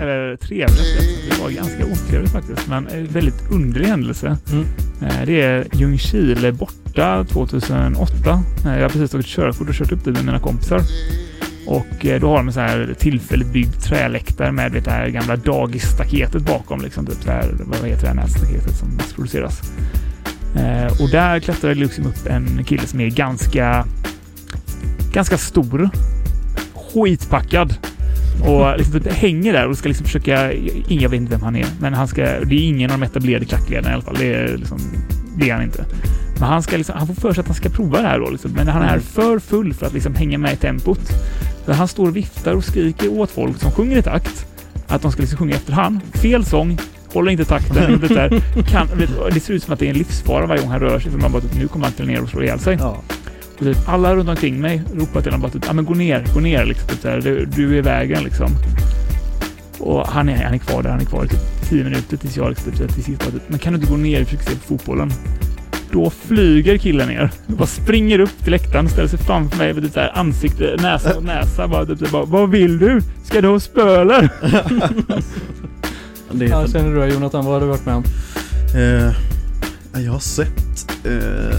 eller trevligt. Det var ganska otrevligt faktiskt, men en väldigt underlig händelse. Mm. Eh, Det är Ljungskile borta 2008. Eh, Jag har precis tagit körkort och kört upp dit med mina kompisar. Och eh, då har de en så här tillfälligt byggd träläktare med vet, det här gamla dagisstaketet bakom. Liksom, typ så här, vad heter det här nätstaketet som massproduceras? Eh, och där klättrar det liksom upp en kille som är ganska, ganska stor. Skitpackad. Och liksom hänger där och ska liksom försöka, ingen vet inte vem han är, men han ska, det är ingen av de etablerade klackledarna i alla fall. Det är, liksom, det är han inte. Men han, ska liksom, han får för sig att han ska prova det här då, liksom. men han är för full för att liksom hänga med i tempot. Så han står och viftar och skriker åt folk som sjunger i takt att de ska liksom sjunga efter han. Fel sång, håller inte takten. Det, där, kan, det ser ut som att det är en livsfara varje gång han rör sig, för man bara nu kommer han till ner och slå ihjäl sig. Ja. Typ, alla runt omkring mig ropar till honom bara typ, ja men gå ner, gå ner liksom. Typ, så här, du, du är i vägen liksom. Och han är, han är kvar där, han är kvar i typ tio minuter tills jag liksom, typ, till sist bara typ, men kan du inte gå ner och försöka se på fotbollen? Då flyger killen ner. Bara springer upp till läktaren, ställer sig framför mig med typ så här ansikte, näsa och näsa. Bara, typ, så här, bara, Vad vill du? Ska du ha spö eller? Det Ja, känner du då Jonathan, vad har du varit med om? eh, ja, jag har sett eh,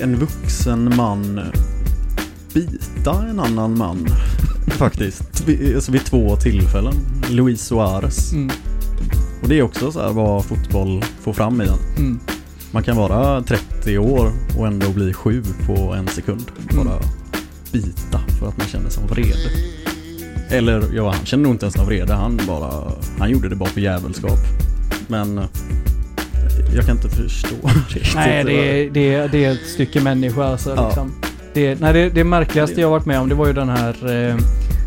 en vuxen man bita en annan man. Faktiskt. Vid, alltså vid två tillfällen. Luis Suarez. Mm. Och det är också så här vad fotboll får fram i en. Mm. Man kan vara 30 år och ändå bli sju på en sekund. Bara Mm. bita för att man känner sig vrede. Eller ja, han kände nog inte ens någon vrede. Han bara, han gjorde det bara för jävelskap. Men jag kan inte förstå riktigt Nej, det är, det, är, det är ett stycke människa alltså. Ja. Liksom. Det, nej, det, det märkligaste jag varit med om det var ju den här eh,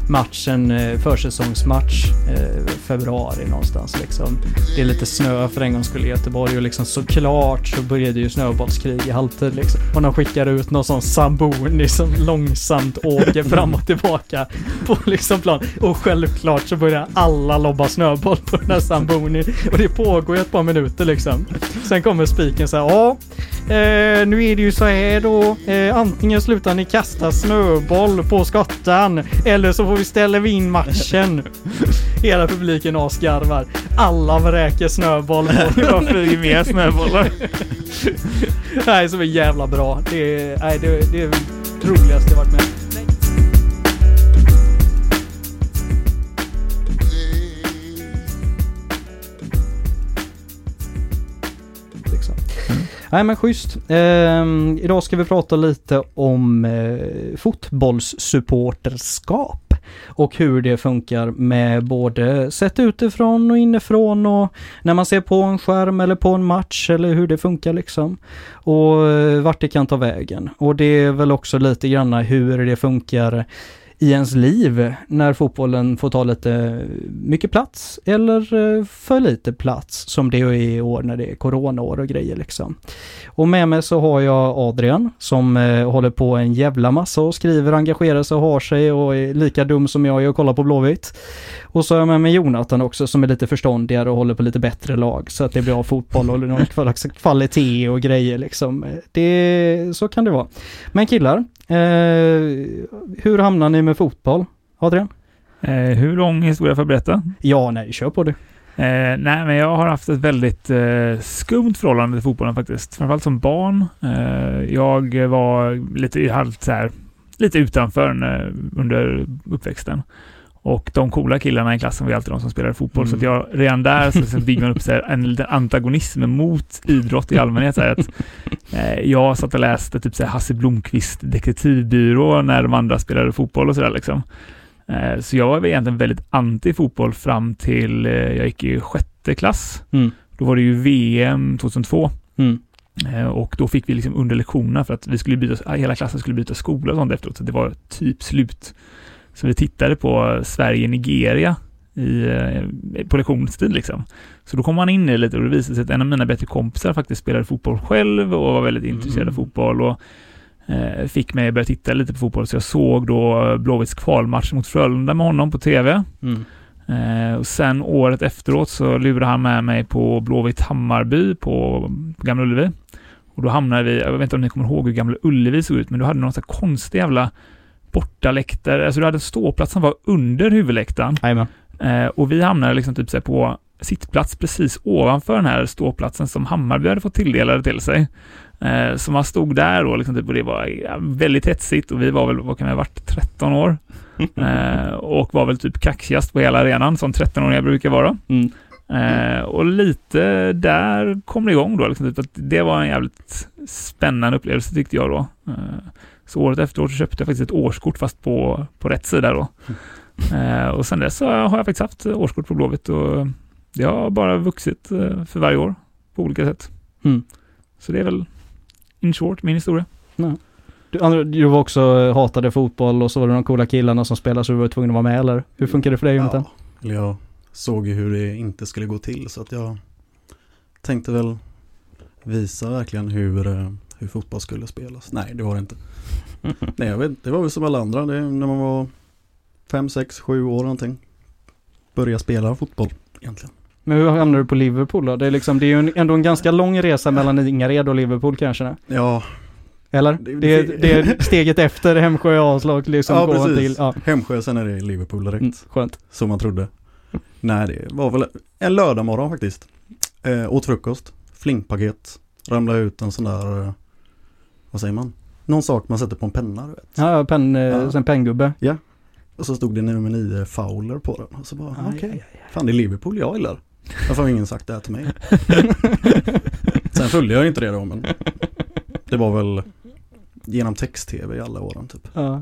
matchen, eh, försäsongsmatch, eh, februari någonstans liksom. Det är lite snö för en gång skulle i Göteborg och liksom såklart så började ju snöbollskrig i halvtid liksom. Och de skickar ut någon sån Samboni som långsamt åker fram och tillbaka på liksom plan. Och självklart så börjar alla lobba snöboll på den här Samboni. Och det pågår ju ett par minuter liksom. Sen kommer spiken så här, ja, eh, nu är det ju så här då. Eh, antingen slutar ni kasta snöboll på skottan eller så får vi ställa vi in matchen. Hela publiken asgarvar. Alla vräker snöboll på Jag flyger mer snöbollar. Nej, så är jävla bra. Det är, nej, det, det är det roligaste jag varit med Nej men schysst. Ehm, idag ska vi prata lite om eh, fotbollssupporterskap och hur det funkar med både sett utifrån och inifrån och när man ser på en skärm eller på en match eller hur det funkar liksom. Och eh, vart det kan ta vägen. Och det är väl också lite grann hur det funkar i ens liv när fotbollen får ta lite eh, mycket plats eller eh, för lite plats som det är i år när det är coronaår och grejer liksom. Och med mig så har jag Adrian som eh, håller på en jävla massa och skriver, engagerar sig och har sig och är lika dum som jag är och kollar på Blåvitt. Och så har jag med mig Jonathan också som är lite förståndigare och håller på lite bättre lag så att det blir bra fotboll och någon slags kvalitet och grejer liksom. Det, så kan det vara. Men killar, eh, hur hamnar ni med fotboll? Adrian? Eh, hur lång historia får jag berätta? Ja, nej, kör på du. Eh, nej, men jag har haft ett väldigt eh, skumt förhållande till fotbollen faktiskt. Framförallt som barn. Eh, jag var lite, halvt så här, lite utanför under uppväxten. Och de coola killarna i klassen var alltid de som spelade fotboll. Mm. Så jag, redan där så, så bygger man upp här, en liten antagonism mot idrott i allmänhet. Så här, att, eh, jag satt och läste typ så här, Hasse Blomqvist detektivbyrå när de andra spelade fotboll och sådär liksom. Eh, Så jag var egentligen väldigt anti fotboll fram till eh, jag gick i sjätte klass. Mm. Då var det ju VM 2002 Mm. eh, och då fick vi liksom under lektionerna för att vi skulle byta, hela klassen skulle byta skola och sånt efteråt, så det var typ slut. Så vi tittade på Sverige-Nigeria i, eh, på lektionstid liksom. Så då kom man in i lite och det visade sig att en av mina bättre kompisar faktiskt spelade fotboll själv och var väldigt intresserad av Mm. fotboll och eh, fick mig att börja titta lite på fotboll. Så jag såg då Blåvitts kvalmatch mot Frölunda med honom på TV. Mm. Eh, och sen året efteråt så lurade han med mig på Blåvitt Hammarby på, på Gamla Ullevi. Och då hamnade vi, jag vet inte om ni kommer ihåg hur Gamla Ullevi såg ut, men du hade någon sån konstig jävla bortaläktare. Alltså du hade en ståplats som var under huvudläktaren. Jajamän. Eh, och vi hamnade liksom typ så på sittplats precis ovanför den här ståplatsen som Hammarby hade fått tilldelade till sig. Eh, så man stod där och, liksom typ, och det var väldigt hetsigt och vi var väl, vad kan vi ha varit, 13 år. Eh, och var väl typ kaxigast på hela arenan som 13-åringar brukar vara. Mm. Eh, och lite där kom det igång då. Liksom, typ att det var en jävligt spännande upplevelse tyckte jag då. Så året efteråt så köpte jag faktiskt ett årskort fast på, på rätt sida då. Eh, och sen dess så har jag faktiskt haft årskort på Blåvitt och det har bara vuxit eh, för varje år på olika sätt. Mm. Så det är väl in short min historia. Du, andra- du var också eh, hatade fotboll och så var det de coola killarna som spelade så du var tvungen att vara med eller? Hur funkar det för dig Jonathan? Ja, eller jag såg ju hur det inte skulle gå till så att jag tänkte väl visa verkligen hur, eh, hur fotboll skulle spelas. Nej, det var det inte. Nej, jag vet, det var väl som alla andra. Det, är när man var fem, sex, sju år någonting. Börja spela fotboll egentligen. Men hur hamnade du på Liverpool då? Det är, liksom, det är ju en, ändå en ganska lång resa mellan Ingared och Liverpool kanske? Ja, Eller? Det- Det, är, det är steget efter Hemsjö avslag liksom. ja precis. Till, ja. Hemsjö, sen är det Liverpool direkt. Mm, skönt. Som man trodde. Nej, det var väl en lördag morgon faktiskt. Eh, åt frukost, flinkpaket, ramlade ut en sån där, eh, vad säger man? Någon sak man sätter på en penna, du vet. Ja, ja, pen, eh, Ja. sen penngubbe. Och så stod det nummer nio Fowler på den. Och så bara, okej, aj. fan det är Liverpool jag gillar. Varför har ingen sagt det här till mig? Sen följde jag inte det då, men det var väl genom text-tv i alla åren typ. Ja.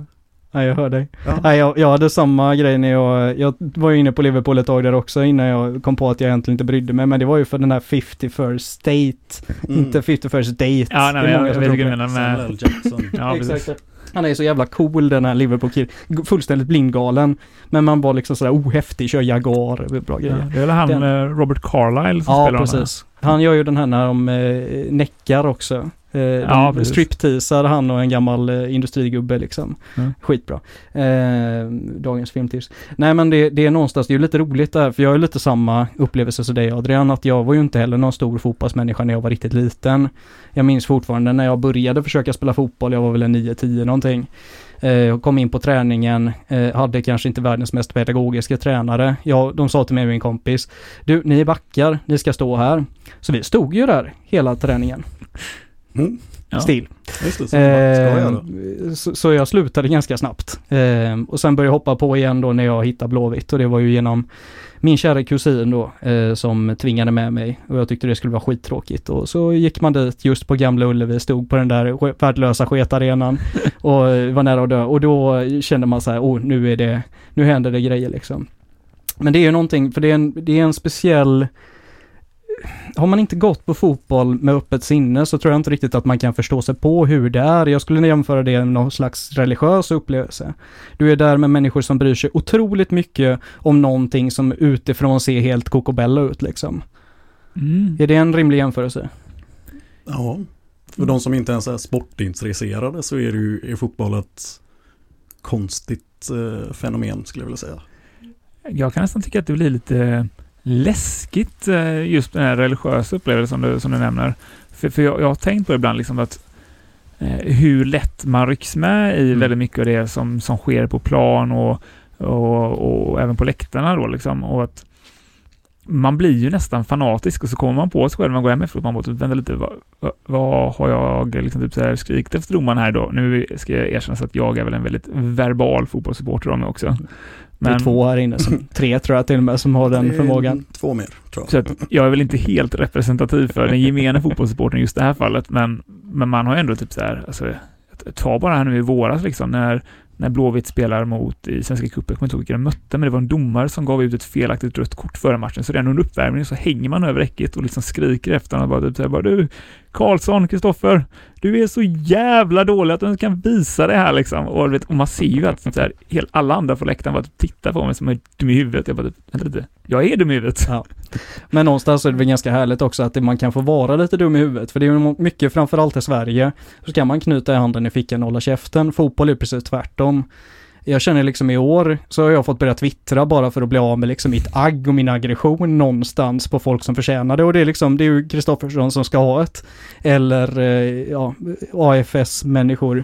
Ja, jag hör dig. Ja. Nej, jag, jag hade samma grej när jag, jag var ju inne på Liverpool ett tag där också innan jag kom på att jag egentligen inte brydde mig. Men det var ju för den här 51st Date, Mm. inte 51st Date. Ja, nej, Det är men jag, många jag som vet det. menar med... Samuel Jackson. Ja, precis. Exakt. Han är så jävla cool den här Liverpool-killen. Fullständigt blindgalen. Men man var liksom sådär ohäftig, kör Jaguar, bra Ja, grejer. det är väl han Den- eh, Robert Carlyle som Ja, spelar honom. precis. Han gör ju den här när de eh, näckar också. Eh, Ja, de stripteasar han och en gammal eh, industrigubbe liksom. Mm. Skitbra. Eh, dagens filmtips. Nej men det, det är någonstans, det är ju lite roligt där, för jag har lite samma upplevelse som dig Adrian, att jag var ju inte heller någon stor fotbollsmänniska när jag var riktigt liten. Jag minns fortfarande när jag började försöka spela fotboll, jag var väl en 9-10 någonting. Eh, och kom in på träningen, eh, hade kanske inte världens mest pedagogiska tränare. Jag, de sa till mig och min kompis, du, ni är backar, ni ska stå här. Så vi stod ju där hela träningen, Mm. Ja. still. Det, så Eh, så, så jag slutade ganska snabbt. Eh, och sen började jag hoppa på igen då när jag hittade Blåvitt och det var ju genom min kära kusin då eh, som tvingade med mig och jag tyckte det skulle vara skittråkigt och så gick man dit just på Gamla Ullevi, stod på den där värdelösa sketarenan och eh, var nära att dö och då kände man så här, oh nu är det, nu händer det grejer liksom. Men det är ju någonting, för det är en, det är en speciell har man inte gått på fotboll med öppet sinne så tror jag inte riktigt att man kan förstå sig på hur det är. Jag skulle jämföra det med någon slags religiös upplevelse. Du är där med människor som bryr sig otroligt mycket om någonting som utifrån ser helt kokobella ut liksom. Mm. Är det en rimlig jämförelse? Ja, för de som inte ens är sportintresserade så är det ju är fotboll ett konstigt eh, fenomen skulle jag vilja säga. Jag kan nästan tycka att det blir lite läskigt eh, just den här religiösa upplevelsen som du, som du nämner. För, för jag, jag har tänkt på ibland liksom att eh, hur lätt man rycks med i Mm. väldigt mycket av det som, som sker på plan och, och, och även på läktarna då liksom. Och att man blir ju nästan fanatisk och så kommer man på sig själv när man går hem efteråt. Man bara, typ, vänta lite, vad, vad, har jag liksom typ så här skrikit efter domaren här då? Nu ska jag erkänna så att jag är väl en väldigt verbal fotbollssupporter av mig också. Det är två här inne, som, tre tror jag till och med, som har den förmågan. Två mer tror Så jag. att jag är väl inte helt representativ för den gemene fotbollssupporten i just det här fallet, men, men man har ju ändå typ så här, alltså, ta bara här nu i våras liksom, när, när Blåvitt spelar mot i Svenska cupen, jag kommer inte ihåg vilka de mötte, men det var en domare som gav ut ett felaktigt rött kort före matchen, så redan under uppvärmningen så hänger man över räcket och liksom skriker efter honom bara typ så här, bara du, Karlsson, Kristoffer, du är så jävla dålig att du inte kan visa det här liksom. Och, vet, och man ser ju att så här, helt, alla andra på läktaren bara tittar på mig som är dum i huvudet. Jag bara, typ, vänta lite, jag är dum i huvudet. Ja. Men någonstans är det väl ganska härligt också att man kan få vara lite dum i huvudet. För det är ju mycket, framförallt i Sverige, så kan man knyta i handen i fickan och hålla käften. Fotboll är precis tvärtom. Jag känner liksom i år så har jag fått börja twittra bara för att bli av med liksom mitt agg och min aggression någonstans på folk som förtjänar det. Och det är liksom, det är ju Kristoffersson som ska ha ett. Eller eh, ja, AFS-människor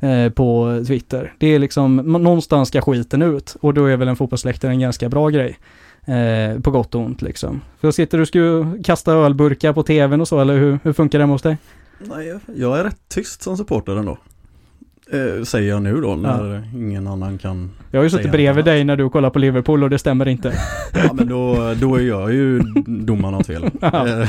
eh, på Twitter. Det är liksom, någonstans ska skiten ut. Och då är väl en fotbollsläktare en ganska bra grej. Eh, på gott och ont liksom. Så sitter du och ska kasta ölburkar på tvn och så, eller hur, hur funkar det hos dig? Nej, jag är rätt tyst som supporter ändå. Eh, säger jag nu då när ja. ingen annan kan Jag har ju suttit bredvid dig när du kollar på Liverpool och det stämmer inte. ja men då, då är jag ju domaren något fel. Ja, eh,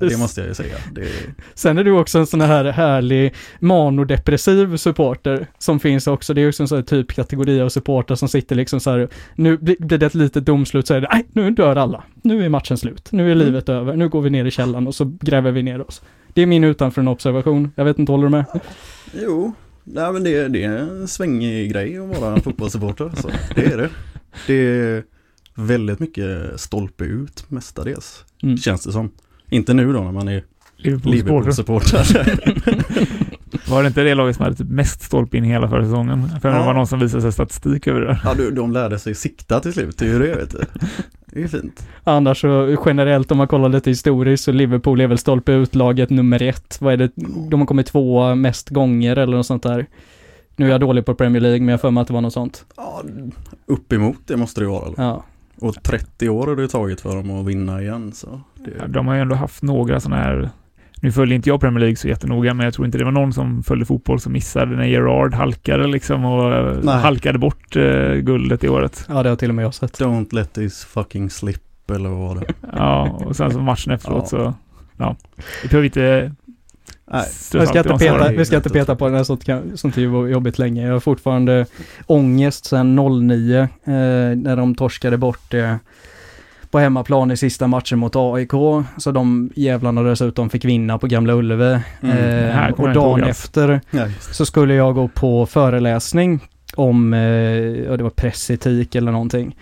det måste jag ju säga. Det... Sen är du också en sån här härlig manodepressiv supporter som finns också. Det är också en sån här typ kategori av supporter som sitter liksom så här, nu blir det ett litet domslut så är det, nej nu dör alla. Nu är matchen slut. Nu är mm. livet över. Nu går vi ner i källan och så gräver vi ner oss. Det är min utanför en observation. Jag vet inte, håller du med? Jo, Nej men det, det är en svängig grej att vara fotbollssupporter. Så det är det. Det är väldigt mycket stolpe ut mestadels. Mm. Känns det som. Inte nu då när man är Liverpool-supporter. var det inte det laget som hade typ mest stolpe in hela förra säsongen? För ja. det var någon som visade sig statistik över det. Ja, de lärde sig sikta till slut. Det är ju det, vet du. Det är fint. Annars så generellt om man kollar lite historiskt så Liverpool är väl stolpe ut laget nummer ett. Vad är det? De har kommit två mest gånger eller något sånt där. Nu är jag dålig på Premier League men jag får mig att det var något sånt. Ja, uppemot det måste det vara. Eller? Ja. Och 30 år har det tagit för dem att vinna igen så. Det... Ja, de har ju ändå haft några sådana här nu följer inte jag Premier League så jättenoga, men jag tror inte det var någon som följde fotboll som missade när Gerard halkade liksom och Nej. halkade bort uh, guldet i året. Ja, det har till och med jag sett. Don't let this fucking slip eller vad var det? ja, och sen så matchen efteråt ja. så, ja. Vi behöver inte Nej, vi ska inte, peta, vi ska inte peta på den här sånt, sånt är jobbigt länge. Jag har fortfarande ångest sedan 09 eh, när de torskade bort det på hemmaplan i sista matchen mot AIK. Så de jävlarna dessutom fick vinna på Gamla Ullevi. Mm, eh, och dagen efter ja, så skulle jag gå på föreläsning om, eh, det var pressetik eller någonting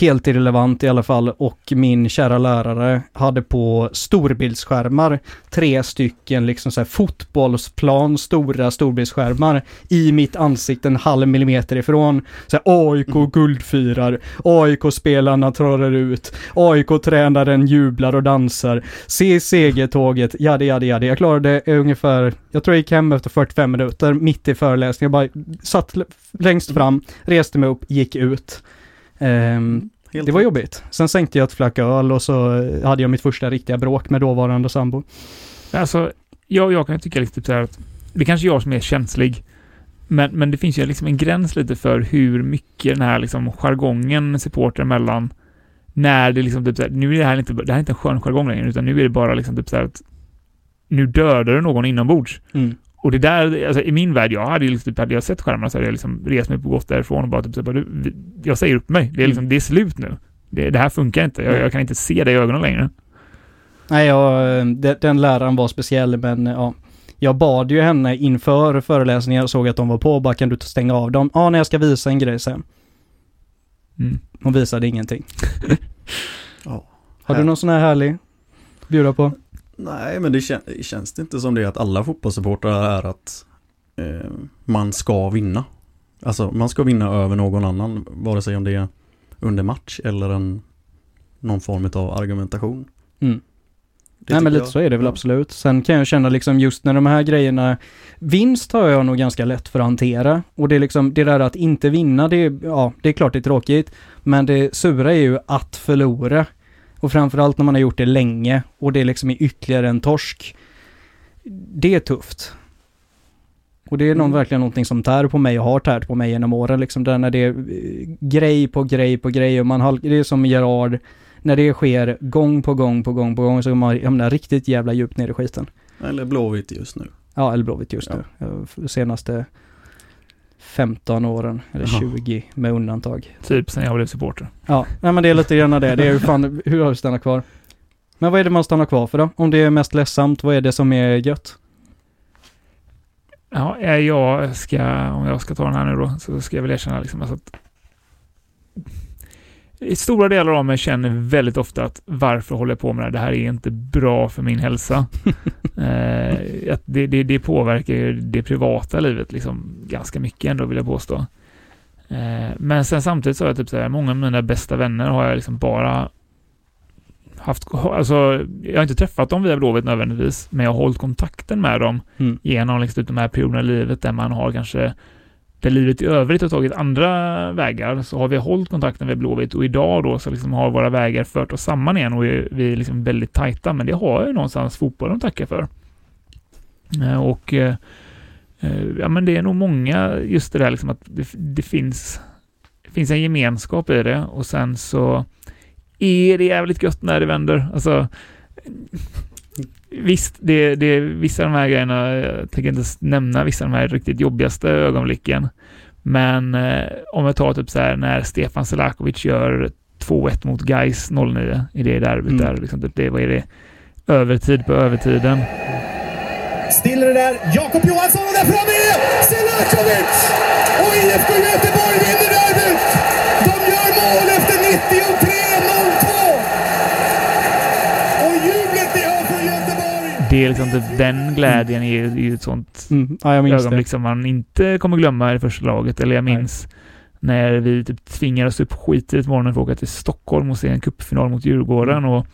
helt irrelevant i alla fall och min kära lärare hade på storbildsskärmar tre stycken liksom så här fotbollsplan stora storbildsskärmar i mitt ansikte en halv millimeter ifrån. Så här, AIK mm. guldfirar, AIK-spelarna trollar ut, AIK-tränaren jublar och dansar, se segertåget, jada jada jada. Jag klarade ungefär, jag tror jag gick hem efter 45 minuter mitt i föreläsningen, jag bara satt längst fram, reste mig upp, gick ut. Um, det var jobbigt. Sen sänkte jag ett flack öl och så hade jag mitt första riktiga bråk med dåvarande sambo. Alltså, jag, jag kan tycka lite typ så här att det kanske är jag som är känslig. Men, men det finns ju liksom en gräns lite för hur mycket den här liksom jargongen supporter mellan när det liksom typ så här, nu är det här inte, det här är inte en skön jargong längre, utan nu är det bara liksom typ så här att nu dödar du någon inombords. Mm. Och det där, alltså i min värld, jag hade ju liksom, hade jag sett skärmarna så hade jag liksom rest mig på gått därifrån och bara typ så bara, du, jag säger upp mig. Det är liksom, mm. det är slut nu. Det, det här funkar inte. Jag, jag, kan inte se det i ögonen längre. Nej, jag, den läraren var speciell, men ja. Jag bad ju henne inför föreläsningen, jag såg att de var på, bara kan du stänga av dem? Ja, när jag ska visa en grej sen. Mm. Hon visade ingenting. ja. Har du någon sån här härlig bjuda på? Nej, men det kän känns det inte som det att alla fotbollssupportrar är att eh, man ska vinna. Alltså man ska vinna över någon annan, vare sig om det är under match eller en, någon form av argumentation. Mm. Nej men lite jag. så är det väl absolut. Sen kan jag känna liksom just när de här grejerna, vinst har jag nog ganska lätt för att hantera. Och det är liksom, det där att inte vinna, det är, ja, det är klart det är tråkigt. Men det sura är ju att förlora. Och framförallt när man har gjort det länge och det liksom är ytterligare en torsk. Det är tufft. Och det är någon, mm. verkligen någonting som tär på mig och har tärt på mig genom åren liksom. Där när det är eh, grej på grej på grej och man har, det är som Gerard, när det sker gång på gång på gång på gång så man hamnar riktigt jävla djupt ner i skiten. Eller Blåvitt just nu. Ja, eller Blåvitt just ja. nu. Senaste 15 åren, eller Aha. 20 med undantag. Typ sen jag blev supporter. Ja, nej men det är lite grann det. Det är ju fan, hur har du stannat kvar? Men vad är det man stannar kvar för då? Om det är mest ledsamt, vad är det som är gött? Ja, jag ska, om jag ska ta den här nu då, så ska jag väl erkänna liksom alltså att i stora delar av mig känner väldigt ofta att varför håller jag på med det här? Det här är inte bra för min hälsa. eh, att det, det, det, påverkar det privata livet liksom ganska mycket ändå vill jag påstå. Eh, men sen samtidigt så har jag typ så här, många av mina bästa vänner har jag liksom bara haft, alltså jag har inte träffat dem via Blåvitt nödvändigtvis, men jag har hållit kontakten med dem Mm. genom liksom de här perioderna i livet där man har kanske där livet i övrigt har tagit andra vägar så har vi hållit kontakten med Blåvitt och idag då så liksom har våra vägar fört oss samman igen och vi är, vi är liksom väldigt tajta men det har ju någonstans fotbollen att tacka för. Eh, och eh, eh, ja men det är nog många just det där liksom att det, det finns det finns en gemenskap i det och sen så är det jävligt gött när det vänder. Alltså Visst, det, det är vissa av de här grejerna, jag tänker inte nämna vissa av de här riktigt jobbigaste ögonblicken. Men eh, om jag tar typ så här när Stefan Selakovic gör 2-1 mot Gais 09 i det derbyt Mm. där, liksom typ det, vad är det? Övertid på övertiden. Stiller det där. Jakob Johansson och där framme är Selakovic! Och IFK Göteborg vinner derbyt! De gör mål efter 93-02! Och jublet ni hör från Göteborg! Det är liksom typ den glädjen är ju ett sånt Mm. Ja, ögonblick det. som man inte kommer glömma i första laget. Eller jag minns när vi typ tvingar oss upp skitigt morgonen för att åka till Stockholm och se en cupfinal mot Djurgården och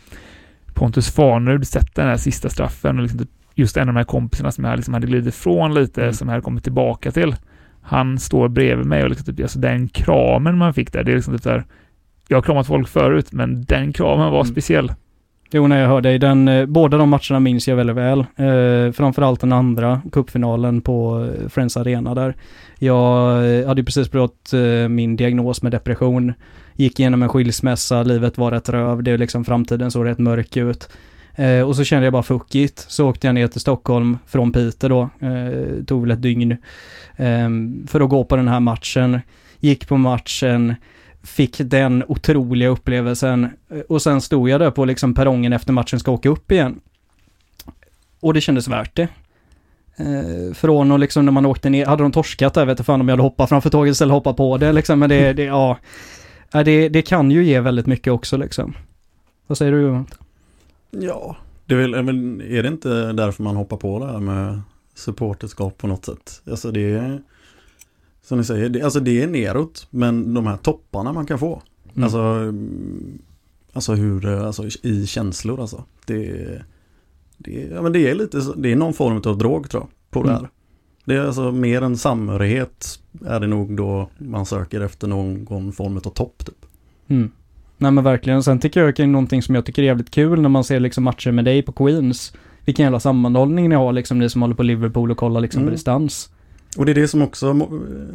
Pontus Farnerud sätter den här sista straffen och liksom typ just en av de här kompisarna som jag liksom hade glidit ifrån lite, Mm. som jag hade kommit tillbaka till. Han står bredvid mig och liksom typ, alltså den kramen man fick där, det är liksom typ där jag har kramat folk förut, men den kramen var Mm. speciell. Jo, när jag hör dig, den, eh, båda de matcherna minns jag väldigt väl. Eh, framförallt den andra, cupfinalen på eh, Friends Arena där. Jag eh, hade ju precis fått eh, min diagnos med depression. Gick igenom en skilsmässa, livet var rätt röv, det är liksom framtiden såg rätt mörk ut. Eh, och så kände jag bara fuck it. Så åkte jag ner till Stockholm från Piteå då, eh, tog väl ett dygn, eh, för att gå på den här matchen. Gick på matchen, fick den otroliga upplevelsen eh, och sen stod jag där på liksom perrongen efter matchen ska åka upp igen. Och det kändes värt det. Eh, från och liksom när man åkte ner, hade de torskat där vet jag fan om jag hade hoppat framför tåget istället hoppa på det liksom, men det, det ja. Det, det kan ju ge väldigt mycket också liksom. Vad säger du Johan? Ja, det är väl- är det inte därför man hoppar på det här med supporterskap på något sätt? Alltså det är, som ni säger, det, alltså det är neråt, men de här topparna man kan få. Mm. Alltså, mm, alltså hur, det- alltså i känslor alltså. Det, det, ja, men det är lite, det är någon form av drog tror jag, på det Mm. här. Det är alltså mer än samhörighet är det nog då man söker efter någon form av topp typ. Mm. Nej men verkligen. Sen tycker jag det är någonting som jag tycker är jävligt kul när man ser liksom matcher med dig på Queens. Vilken jävla sammanhållning ni har liksom, ni som håller på Liverpool och kollar liksom på Mm. distans. Och det är det som också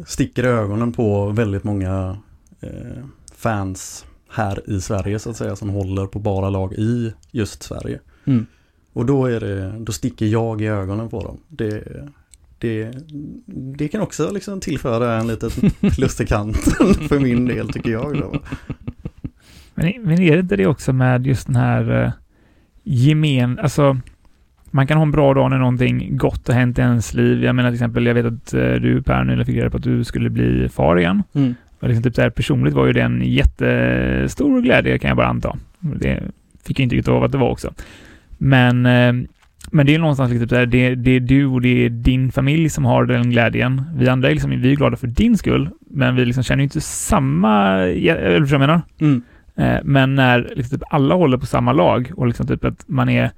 sticker i ögonen på väldigt många eh, fans här i Sverige så att säga som håller på bara lag i just Sverige. Mm. Och då, är det, då sticker jag i ögonen på dem. Det, det, det kan också liksom tillföra en liten plus i kanten för min del tycker jag. Då. Men, men är det inte det också med just den här eh, gemen, alltså man kan ha en bra dag när någonting gott har hänt i ens liv. Jag menar till exempel, jag vet att eh, du Per nyligen fick reda på att du skulle bli far igen. Mm. Och liksom typ så här, personligt var ju det en jättestor glädje kan jag bara anta. Det fick jag intrycket av att det var också. Men, eh, men det är någonstans liksom så här, det, det är du och det är din familj som har den glädjen. Vi andra är liksom, vi är glada för din skull, men vi liksom känner ju inte samma, eller förstår jag menar? Mm. Eh, Men när liksom typ alla håller på samma lag och liksom typ att man är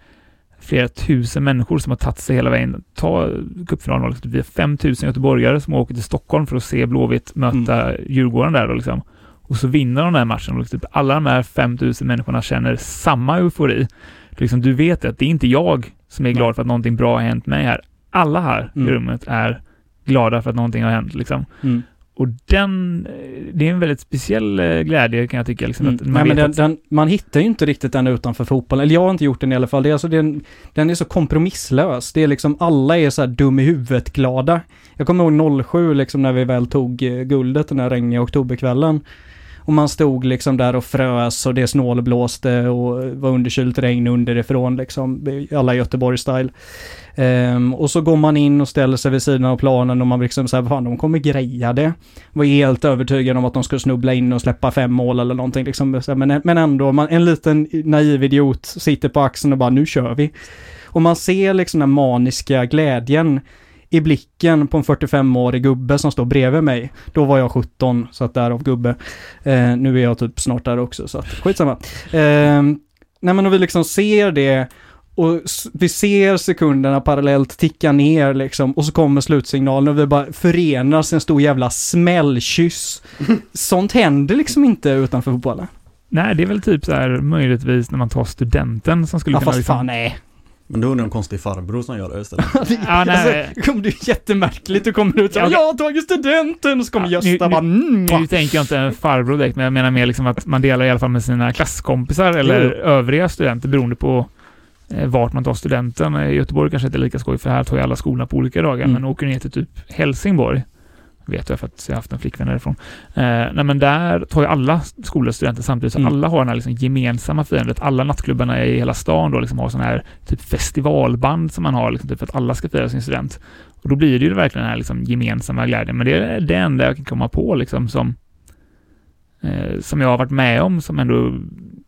flera tusen människor som har tagit sig hela vägen. Ta cupfinalen, liksom vi är 5000 göteborgare som åker till Stockholm för att se Blåvitt möta Djurgården där då liksom. Och så vinner de den här matchen och liksom typ alla de här 5000 människorna känner samma eufori. Liksom, du vet att det är inte jag som är glad för att någonting bra har hänt mig här. Alla här Mm. i rummet är glada för att någonting har hänt liksom. Mm. Och den, det är en väldigt speciell eh, glädje kan jag tycka. Liksom, Mm. att man Nej, den, att, den, man hittar ju inte riktigt den utanför fotbollen. Eller jag har inte gjort den i alla fall. Det är alltså, den, den är så kompromisslös. Det är liksom, alla är så här dum i huvudet glada. Jag kommer ihåg 07 liksom när vi väl tog eh, guldet den här regniga oktoberkvällen. Och man stod liksom där och frös och det snålblåste och var underkylt regn underifrån liksom. Alla Göteborg-style. Um, och så går man in och ställer sig vid sidan av planen och man liksom såhär, fan de kommer greja det. Var helt övertygad om att de skulle snubbla in och släppa fem mål eller någonting liksom. Men, men ändå, man, en liten naiv idiot sitter på axeln och bara, nu kör vi. Och man ser liksom den maniska glädjen i blicken på en 45-årig gubbe som står bredvid mig. Då var jag 17, så att därav gubbe. Eh, nu är jag typ snart där också, så att skitsamma. Eh, nej men om vi liksom ser det och vi ser sekunderna parallellt ticka ner liksom och så kommer slutsignalen och vi bara förenas i en stor jävla smällkyss. Sånt händer liksom inte utanför fotbollen. Nej, det är väl typ så här möjligtvis när man tar studenten som skulle Ja kunna fast liksom... fan nej. Men då är det en konstig farbror som gör det istället. Ja, nej. Alltså, kommer du jättemärkligt, du kommer ut Ja, jag har tagit studenten, och så kommer Ja, nu- Gösta bara, mm, va? Nu tänker jag inte en farbror direkt, men jag menar mer liksom att man delar i alla fall med sina klasskompisar eller Jo. övriga studenter beroende på eh, vart man tar studenten. I Göteborg kanske inte är lika skoj för här tar ju alla skolorna på olika dagar, Mm. men åker ner till typ Helsingborg, vet jag för att jag har haft en flickvän därifrån. Eh, nej men där tar ju alla skolor studenter samtidigt, så Mm. alla har den här liksom gemensamma firandet. Alla nattklubbarna i hela stan då liksom har sån här typ festivalband som man har liksom, typ för att alla ska fira sin student. Och då blir det ju verkligen den här liksom gemensamma glädjen. Men det är det enda jag kan komma på liksom som, eh, som jag har varit med om som ändå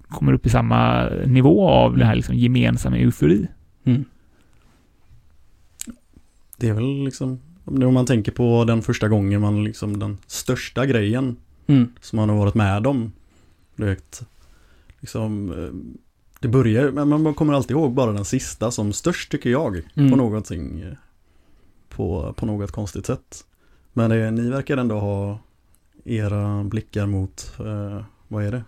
kommer upp i samma nivå av den här liksom gemensamma eufori. Mm. Det är väl liksom, om man tänker på den första gången man liksom, den största grejen Mm. som man har varit med om. Du vet, liksom, eh, det börjar, men man kommer alltid ihåg bara den sista som störst tycker jag. Mm. På någonting, eh, på, på något konstigt sätt. Men det, ni verkar ändå ha era blickar mot, eh, vad är det?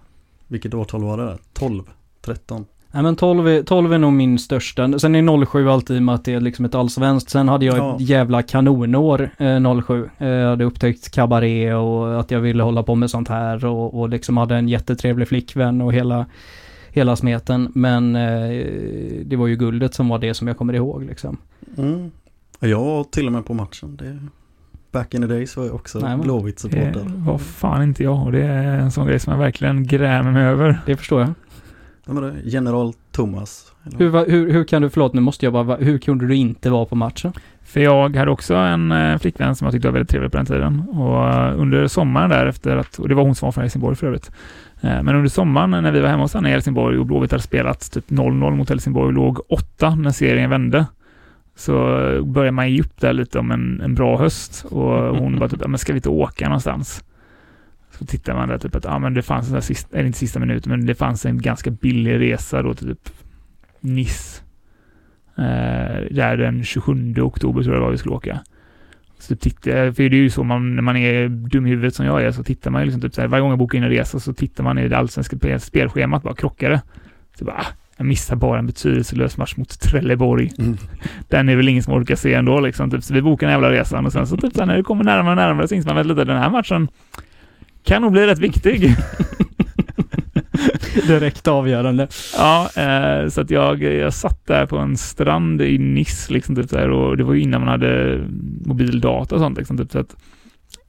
Vilket årtal var det där? 12? 13? Nej men 12 är, 12 är nog min största. Sen är 07 alltid i och med att det är liksom ett allsvenskt. Sen hade jag Ja. ett jävla kanonår eh, 07. Eh, jag hade upptäckt kabaré och att jag ville hålla på med sånt här och, och liksom hade en jättetrevlig flickvän och hela, hela smeten. Men eh, det var ju guldet som var det som jag kommer ihåg liksom. Mm. Och Jag var till och med på matchen. Det, back in the days var jag också Nej, men- blåvitt Det var fan inte jag och det är en sån grej som jag verkligen grämer mig över. Det förstår jag. Vem var det? General Thomas? Eller? Hur, hur, hur kan du, förlåt nu måste jag bara, va- hur kunde du inte vara på matchen? För jag hade också en eh, flickvän som jag tyckte var väldigt trevlig på den tiden. Och eh, under sommaren där efter att, och det var hon som var från Helsingborg för övrigt. Eh, Men under sommaren när vi var hemma hos henne i Helsingborg och Blåvitt hade spelat typ 0-0 mot Helsingborg och låg 8 när serien vände. Så började man ge upp där lite om en, en bra höst och hon bara typ, men ska vi inte åka någonstans? Så tittar man där typ att, ja men det fanns en här sista, eller inte sista minuten, men det fanns en ganska billig resa då till typ Nice. Eh, där den 27 oktober tror jag det var vi skulle åka. Så tittar jag, för det är ju så man, när man är dum i huvudet som jag är, så tittar man ju liksom typ så här, varje gång jag bokar in en resa så tittar man i det allsvenska spel- spelschemat, bara krockar det. Så bara, ah, jag missar bara en betydelselös match mot Trelleborg. Mm. Den är väl ingen som orkar se ändå liksom. Typ, så vi bokar den jävla resan och sen så typ så här, när det kommer närmare och närmare så inser man väl lite den här matchen kan nog bli rätt viktig. Direkt avgörande. Ja, eh, så att jag, jag satt där på en strand i Nice liksom typ här, och det var ju innan man hade mobildata och sånt liksom typ så att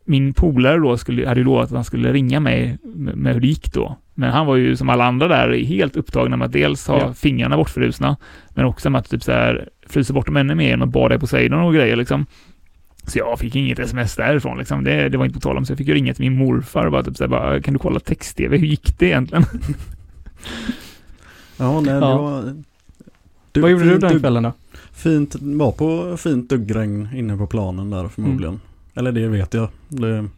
min polare då skulle, hade ju lovat att han skulle ringa mig med, med hur det gick då. Men han var ju som alla andra där helt upptagna med att dels ha Ja. fingrarna bortfrusna, men också med att typ så här frysa bort dem ännu mer genom att bada i Poseidon och grejer liksom. Så jag fick inget sms därifrån liksom. Det, det var inte på tal om, så jag fick ju ringa till min morfar och bara typ så här, bara, kan du kolla text-tv? Hur gick det egentligen? Ja, nej, det Ja. var... Du, Vad gjorde du fint den kvällen då? Fint, var på fint duggregn inne på planen där förmodligen. Mm. Eller det vet jag. Det,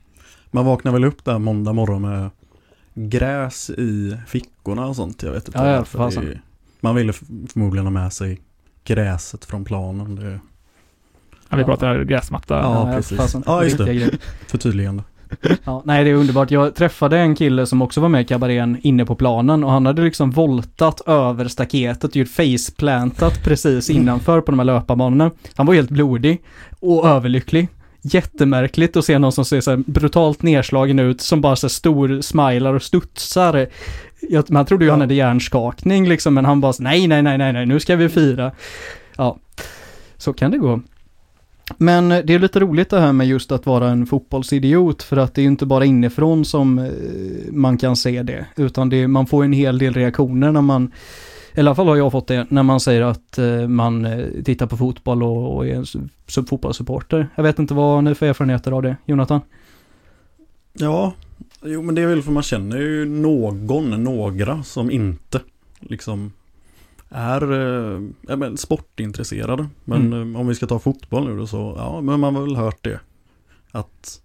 man vaknar väl upp där måndag morgon med gräs i fickorna och sånt. Jag vet inte Ja, ja, varför. det, man ville förmodligen ha med sig gräset från planen. Det, Ja, vi Ja. pratar gräsmatta. Ja, precis. Ja, just det. Förtydligande. Ja, nej, det är underbart. Jag träffade en kille som också var med i kabarén inne på planen och han hade liksom voltat över staketet och gjort faceplantat precis innanför på de här löparbanorna. Han var helt blodig och överlycklig. Jättemärkligt att se någon som ser så här brutalt nedslagen ut som bara så stor smilar och studsar. Jag, man trodde ju han hade hjärnskakning liksom, men han bara så, nej, nej, nej, nej, nej, nu ska vi fira. Ja, så kan det gå. Men det är lite roligt det här med just att vara en fotbollsidiot för att det är ju inte bara inifrån som eh, man kan se det utan det, man får en hel del reaktioner när man i alla fall har jag fått det när man säger att eh, man eh, tittar på fotboll och, och är en fotbollssupporter. Jag vet inte vad ni för erfarenheter av det, Jonathan? Ja, jo men det är väl för man känner ju någon, några som inte liksom är eh, men sportintresserade. Men Mm. eh, om vi ska ta fotboll nu då så, ja men man har väl hört det. Att,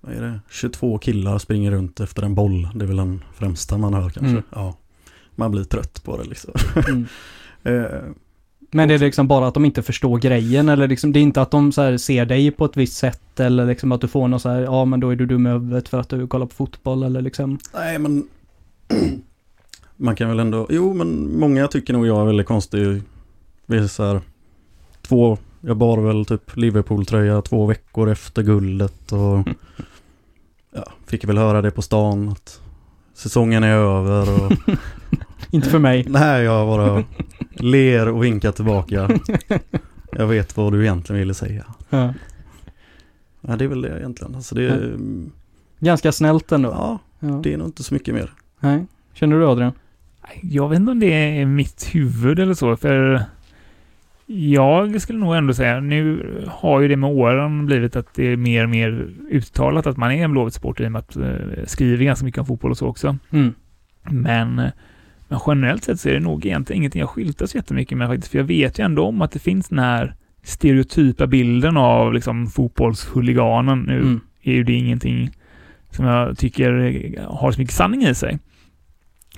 vad är det, 22 killar springer runt efter en boll. Det är väl den främsta man hör kanske. Mm. Ja, man blir trött på det liksom. Mm. Eh, Men det är liksom bara att de inte förstår grejen eller liksom, det är inte att de så ser dig på ett visst sätt eller liksom att du får något så här, ja men då är du dum i huvudet för att du kollar på fotboll eller liksom. nej men man kan väl ändå, jo men många tycker nog jag är väldigt konstig. Vi är så här, två, jag bar väl typ Liverpool-tröja två veckor efter guldet och ja, fick väl höra det på stan att säsongen är över och Inte för mig. nej jag bara ler och vinkar tillbaka. Jag vet vad du egentligen ville säga. Ja. Ja, det är väl det egentligen. Alltså det, är, Ganska snällt ändå. ja, Ja. det är nog inte så mycket mer. Nej. Känner du Adrian? Jag vet inte om det är mitt huvud eller så, för jag skulle nog ändå säga, nu har ju det med åren blivit att det är mer och mer uttalat att man är en Blåvitt-supporter i och med att eh, skriver ganska mycket om fotboll och så också. Mm. Men, men generellt sett så är det nog egentligen ingenting jag skyltar så jättemycket med faktiskt, för jag vet ju ändå om att det finns den här stereotypa bilden av liksom fotbollshuliganen. Nu Mm. är ju det ingenting som jag tycker har så mycket sanning i sig.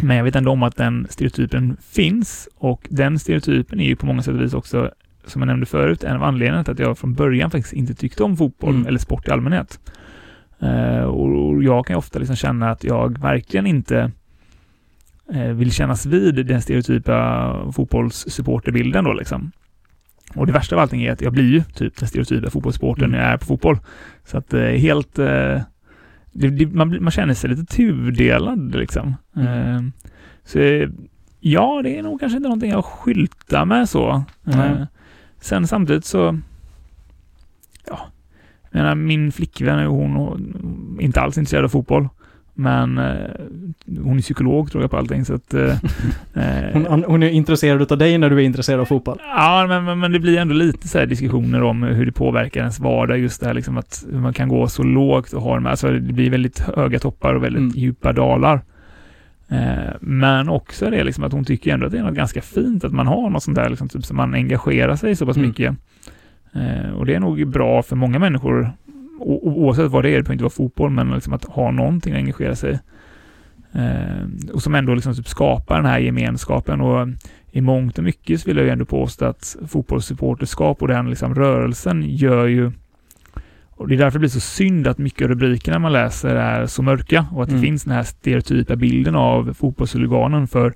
Men jag vet ändå om att den stereotypen finns och den stereotypen är ju på många sätt och vis också, som jag nämnde förut, en av anledningarna till att jag från början faktiskt inte tyckte om fotboll Mm. eller sport i allmänhet. Eh, och jag kan ju ofta liksom känna att jag verkligen inte eh, vill kännas vid den stereotypa fotbollssupporterbilden då liksom. Och det värsta av allting är att jag blir ju typ den stereotypa fotbollssupportern Mm. när jag är på fotboll. Så att eh, helt... Det, det, man, man känner sig lite tudelad liksom. Mm. Eh, så ja, det är nog kanske inte någonting jag skyltar med så. Nej. sen samtidigt så... Ja, jag menar, min flickvän, hon, hon inte alls intresserad av fotboll. Men eh, hon är psykolog tror jag på allting så att... Eh, eh, Hon, hon är intresserad av dig när du är intresserad av fotboll. Ja, men, men, men det blir ändå lite så här diskussioner om hur det påverkar ens vardag. Just det här liksom att hur man kan gå så lågt och ha de här, alltså det blir väldigt höga toppar och väldigt Mm. djupa dalar. Eh, men också det liksom att hon tycker ändå att det är något ganska fint att man har något sånt där liksom, typ som man engagerar sig så pass Mm. mycket. Eh, och det är nog bra för många människor, o- oavsett vad det är, det behöver inte vara fotboll, men liksom att ha någonting att engagera sig i. Eh, och som ändå liksom typ skapar den här gemenskapen och i mångt och mycket så vill jag ju ändå påstå att fotbollssupporterskap och den liksom rörelsen gör ju och det är därför det blir så synd att mycket av rubrikerna man läser är så mörka och att Mm. det finns den här stereotypa bilden av fotbollshuliganen för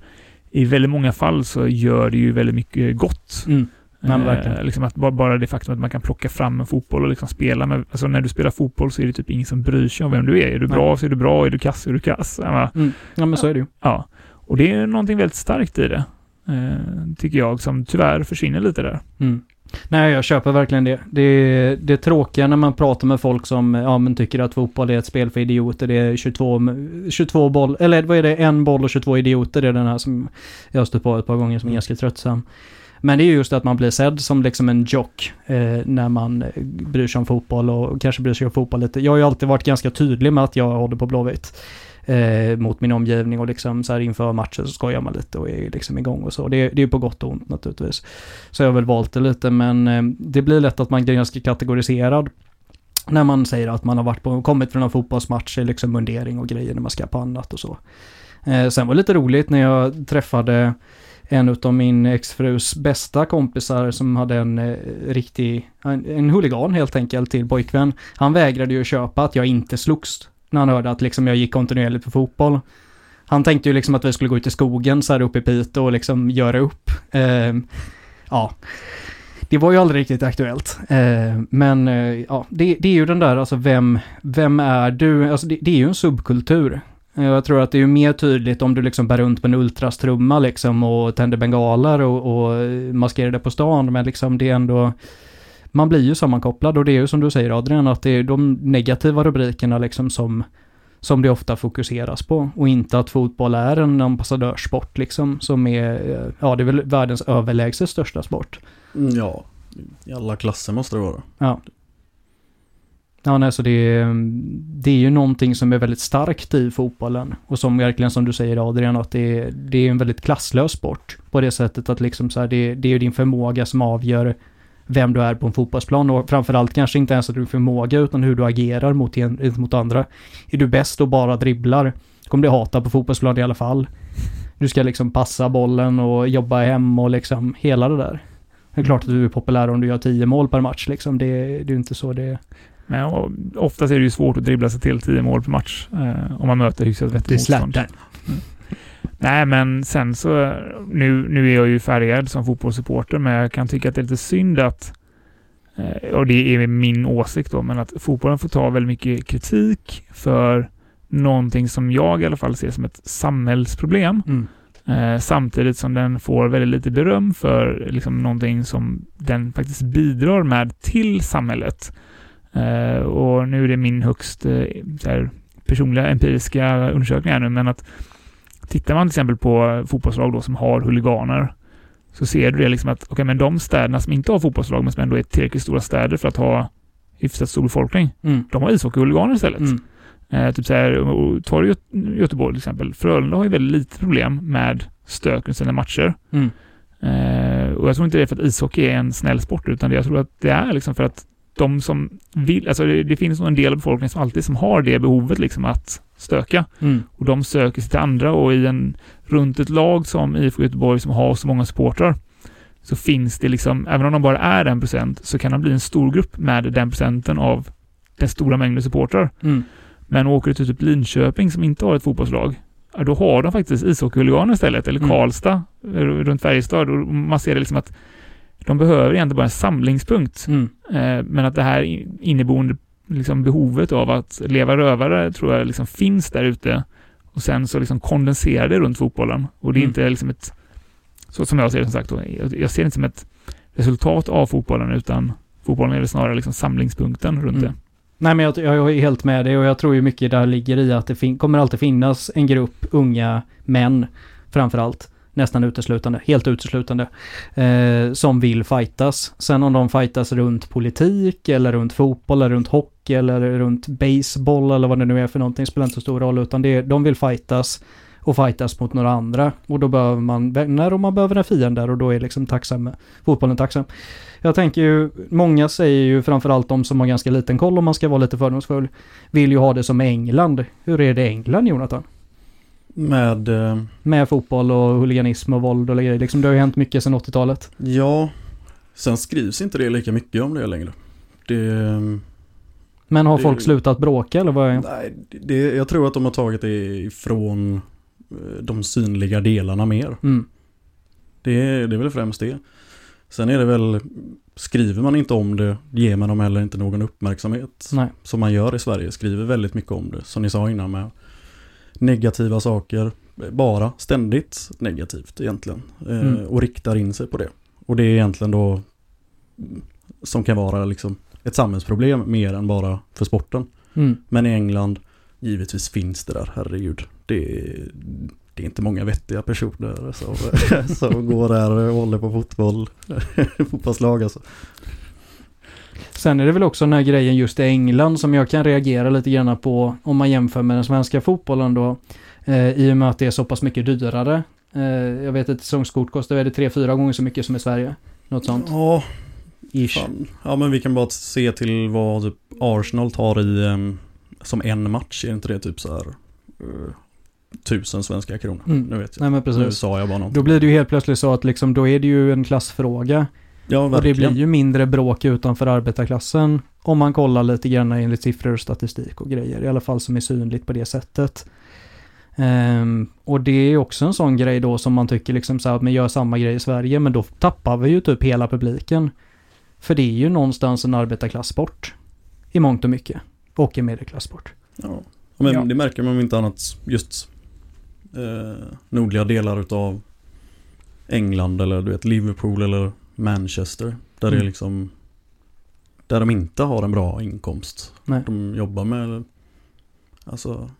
i väldigt många fall så gör det ju väldigt mycket gott. Mm. Verkligen. Eh, liksom att bara, det faktum att man kan plocka fram en fotboll och liksom spela med, alltså när du spelar fotboll så är det typ ingen som bryr sig om vem du är. Är du Nej. bra så är du bra, är du kass så är du kass. Mm. Ja men så är det ju. Ja, och det är någonting väldigt starkt i det. Eh, tycker jag, som tyvärr försvinner lite där. Mm. Nej, jag köper verkligen det. Det är, det är tråkiga när man pratar med folk som ja, men tycker att fotboll är ett spel för idioter. Det är 22, 22 boll, eller vad är det, en boll och 22 idioter. Det är den här som jag har stött på ett par gånger som är Mm. ganska tröttsam. Men det är just att man blir sedd som liksom en jock eh, när man eh, bryr sig om fotboll och kanske bryr sig om fotboll lite. Jag har ju alltid varit ganska tydlig med att jag håller på Blåvitt eh, mot min omgivning och liksom så här inför matchen så skojar man lite och är liksom igång och så. Det, det är ju på gott och ont naturligtvis. Så jag har väl valt det lite men eh, det blir lätt att man blir ganska kategoriserad när man säger att man har varit på, kommit från en fotbollsmatch i liksom mundering och grejer när man ska på annat och så. Eh, sen var det lite roligt när jag träffade en av min exfrus bästa kompisar som hade en eh, riktig, en, en huligan helt enkelt till pojkvän. Han vägrade ju köpa att jag inte slogs när han hörde att liksom jag gick kontinuerligt på fotboll. Han tänkte ju liksom att vi skulle gå ut i skogen så här uppe i Piteå och liksom göra upp. Eh, ja, det var ju aldrig riktigt aktuellt. Eh, men eh, ja, det, det är ju den där, alltså vem, vem är du? Alltså det, det är ju en subkultur. Eh, Jag tror att det är mer tydligt om du liksom bär runt på en ultrastrumma liksom och tänder bengaler och, och maskerar det på stan, men liksom det är ändå man blir ju sammankopplad och det är ju som du säger Adrian, att det är de negativa rubrikerna liksom som, som det ofta fokuseras på och inte att fotboll är en ambassadörssport liksom som är, ja det är väl världens överlägset största sport. Mm, Ja, i alla klasser måste det vara. Ja. Ja, nej, så det, är- det är ju någonting som är väldigt starkt i fotbollen. Och som verkligen, som du säger Adrian, att det är, det är en väldigt klasslös sport. På det sättet att liksom så här, det, det är ju din förmåga som avgör vem du är på en fotbollsplan. Och framförallt kanske inte ens att du förmåga, utan hur du agerar mot, en, mot andra. Är du bäst och bara dribblar, kommer du hata på fotbollsplan i alla fall. Du ska liksom passa bollen och jobba hem och liksom hela det där. Det är klart att du är populär om du gör tio mål per match liksom. Det, det är ju inte så det är. Men och, oftast är det ju svårt att dribbla sig till 10 mål per match eh, om man möter hyfsat vettigt motstånd. Nej, men sen så, nu, nu är jag ju färgad som fotbollssupporter, men jag kan tycka att det är lite synd att, eh, och det är min åsikt då, men att fotbollen får ta väldigt mycket kritik för någonting som jag i alla fall ser som ett samhällsproblem. Mm. Eh, samtidigt som den får väldigt lite beröm för liksom någonting som den faktiskt bidrar med till samhället. Eh, och nu är det min högst eh, här, personliga empiriska undersökning här nu, men att tittar man till exempel på fotbollslag då som har huliganer så ser du det liksom att okej, men de städerna som inte har fotbollslag men som ändå är tillräckligt stora städer för att ha hyfsat stor befolkning, Mm. de har ishockeyhuliganer istället. Mm. Eh, typ så här, och- tar Göte- Göteborg till exempel. Frölunda har ju väldigt lite problem med stök under sina matcher. Mm. Eh, och jag tror inte det är för att ishockey är en snäll sport, utan jag tror att det är liksom för att de som vill, alltså det, det finns nog en del av befolkningen som alltid som har det behovet liksom att stöka. Mm. Och de söker sig till andra och i en, runt ett lag som IFK Göteborg som har så många supportrar så finns det liksom, även om de bara är en procent, så kan de bli en stor grupp med den procenten av den stora mängden supportrar. Mm. Men åker du till typ Linköping som inte har ett fotbollslag, då har de faktiskt ishockeyhuliganer istället, eller Mm. Karlstad eh, runt Färjestad. Och man ser det liksom att de behöver egentligen bara en samlingspunkt. Mm. Eh, men att det här inneboende liksom behovet av att leva rövare tror jag liksom finns där ute. Och sen så liksom kondenserar det runt fotbollen. Och det är Mm. inte liksom ett, så som jag ser det som sagt då, jag, ser det inte som ett resultat av fotbollen utan fotbollen är väl snarare liksom samlingspunkten runt Mm. det. Nej men jag, jag är helt med dig och jag tror ju mycket där ligger i att det kommer alltid finnas en grupp unga män framförallt. Nästan uteslutande, helt uteslutande. Eh, som vill fightas. Sen om de fightas runt politik eller runt fotboll eller runt hockey eller runt baseball eller vad det nu är för någonting spelar inte så stor roll utan det, de vill fightas och fightas mot några andra. Och då behöver man vänner och man behöver en fiende och då är liksom tacksam, fotbollen tacksam. Jag tänker ju, många säger ju framförallt de som har ganska liten koll om man ska vara lite fördomsfull, vill ju ha det som England. Hur är det i England Jonathan? Med, eh, Med fotboll och huliganism och våld och grejer. Liksom det har ju hänt mycket sedan 80-talet. ja, sen skrivs inte det lika mycket om det längre. Det, Men har Det- folk slutat bråka eller vad är nej, det, jag tror att de har tagit det ifrån eh, de synliga delarna mer. mm. Det, är- det är väl främst det. Sen är det väl, skriver man inte om det ger man dem heller inte någon uppmärksamhet. Nej. Som man gör i Sverige, skriver väldigt mycket om det. Som ni sa innan med negativa saker. Bara ständigt negativt egentligen. Eh, Mm. Och riktar in sig på det. Och det är egentligen då som kan vara liksom ett samhällsproblem mer än bara för sporten. Mm. Men i England, givetvis finns det där, herregud. Det är, det är inte många vettiga personer som, som går där och håller på fotboll. Fotbollslag alltså. Sen är det väl också den här grejen just i England som jag kan reagera lite grann på om man jämför med den svenska fotbollen då. Eh, I och med att det är så pass mycket dyrare. Eh, jag vet att säsongskort kostar väl tre, fyra gånger så mycket som i Sverige. Något sånt. Ja, Ish. fan. ja, men vi kan bara se till vad typ Arsenal tar i em, som en match. Är inte det typ så här eh, tusen svenska kronor? Mm. Nu vet jag. Nej men Nu precis. sa jag bara något. Då blir det ju helt plötsligt så att liksom, då är det ju en klassfråga. Ja, Och det blir ju mindre bråk utanför arbetarklassen om man kollar lite grann enligt siffror och statistik och grejer. I alla fall som är synligt på det sättet. Ehm, och det är också en sån grej då som man tycker liksom så här att man gör samma grej i Sverige men då tappar vi ju typ hela publiken. För det är ju någonstans en arbetarklasssport. I mångt och mycket. Och en medelklasssport. Ja. Men Ja. det märker man om inte annat just eh, nordliga delar utav England eller du vet Liverpool eller Manchester. Där det är Mm. liksom där de inte har en bra inkomst. Nej. De jobbar med alltså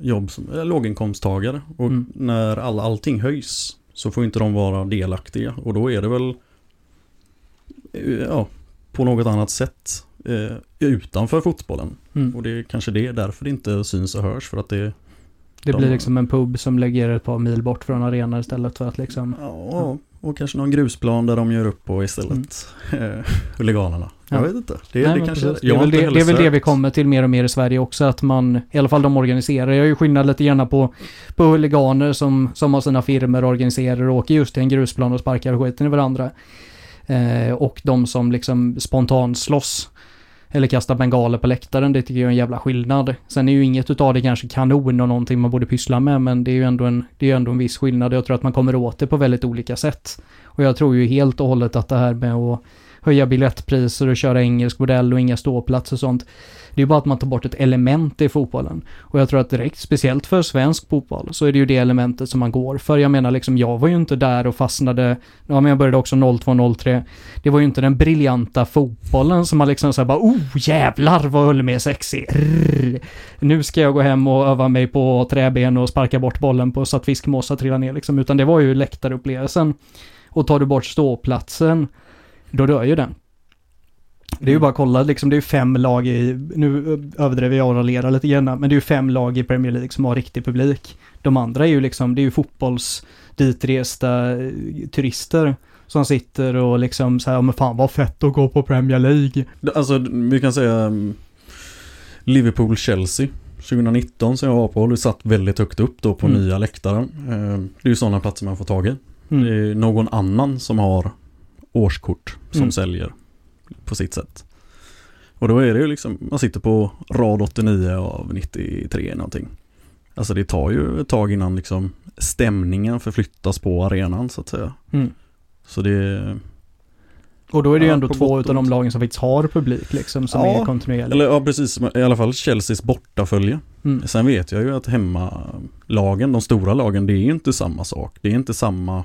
jobb som är låginkomsttagare och Mm. när all, allting höjs så får inte de vara delaktiga och då är det väl eh, ja, på något annat sätt eh, utanför fotbollen. Mm. Och det är kanske det, därför det inte syns och hörs. För att det, Det De- blir liksom en pub som lägger ett par mil bort från arenan istället för att liksom... ja, och kanske någon grusplan där de gör upp på istället. Mm. huliganerna. Jag Ja. vet inte. Det, Nej, det kanske det, är väl det, det är väl det vi kommer till mer och mer i Sverige också, att man, i alla fall de organiserar, jag är ju skillnad lite grann på, på huliganer som, som har sina firmor och organiserar och åker just till en grusplan och sparkar skiten i varandra. Eh, och de som liksom spontant slåss. Eller kasta bengaler på läktaren, det tycker jag är en jävla skillnad. Sen är ju inget utav det kanske kanon och någonting man borde pyssla med, men det är ju ändå en, det är ju ändå en viss skillnad. Jag tror att man kommer åt det på väldigt olika sätt. Och jag tror ju helt och hållet att det här med att höja biljettpriser och köra engelsk modell och inga ståplatser och sånt. Det är ju bara att man tar bort ett element i fotbollen. Och jag tror att direkt, speciellt för svensk fotboll, så är det ju det elementet som man går för. Jag menar liksom, jag var ju inte där och fastnade, ja men jag började också 02-03. Det var ju inte den briljanta fotbollen som man liksom såhär bara, oh jävlar vad höll är sexig. Rrr. Nu ska jag gå hem och öva mig på träben och sparka bort bollen på så att fiskmåsar trillar ner liksom. Utan det var ju läktarupplevelsen. Och tar du bort ståplatsen, då dör ju den. Det är ju Mm. bara att kolla, liksom det är ju fem lag i, nu överdriver jag och raljerar lite grann, men det är ju fem lag i Premier League som har riktig publik. De andra är ju liksom, det är ju fotbolls ditresta eh, turister som sitter och liksom säger, men fan vad fett att gå på Premier League. Alltså vi kan säga um, Liverpool-Chelsea 2019 som jag var på. Det satt väldigt högt upp då på Mm. nya läktaren. Eh, Det är ju sådana platser man får tag i. Mm. Det är någon annan som har årskort som Mm. säljer på sitt sätt. Och då är det ju liksom, man sitter på rad 89 av 93 någonting. Alltså det tar ju ett tag innan liksom stämningen förflyttas på arenan så att säga. Mm. Så det, Och då är det ju Ja, ändå två utav de lagen som faktiskt har publik liksom, som Ja, är kontinuerlig. eller ja precis, i alla fall Chelseas bortafölje. Mm. Sen vet jag ju att hemmalagen, de stora lagen, det är ju inte samma sak. Det är inte samma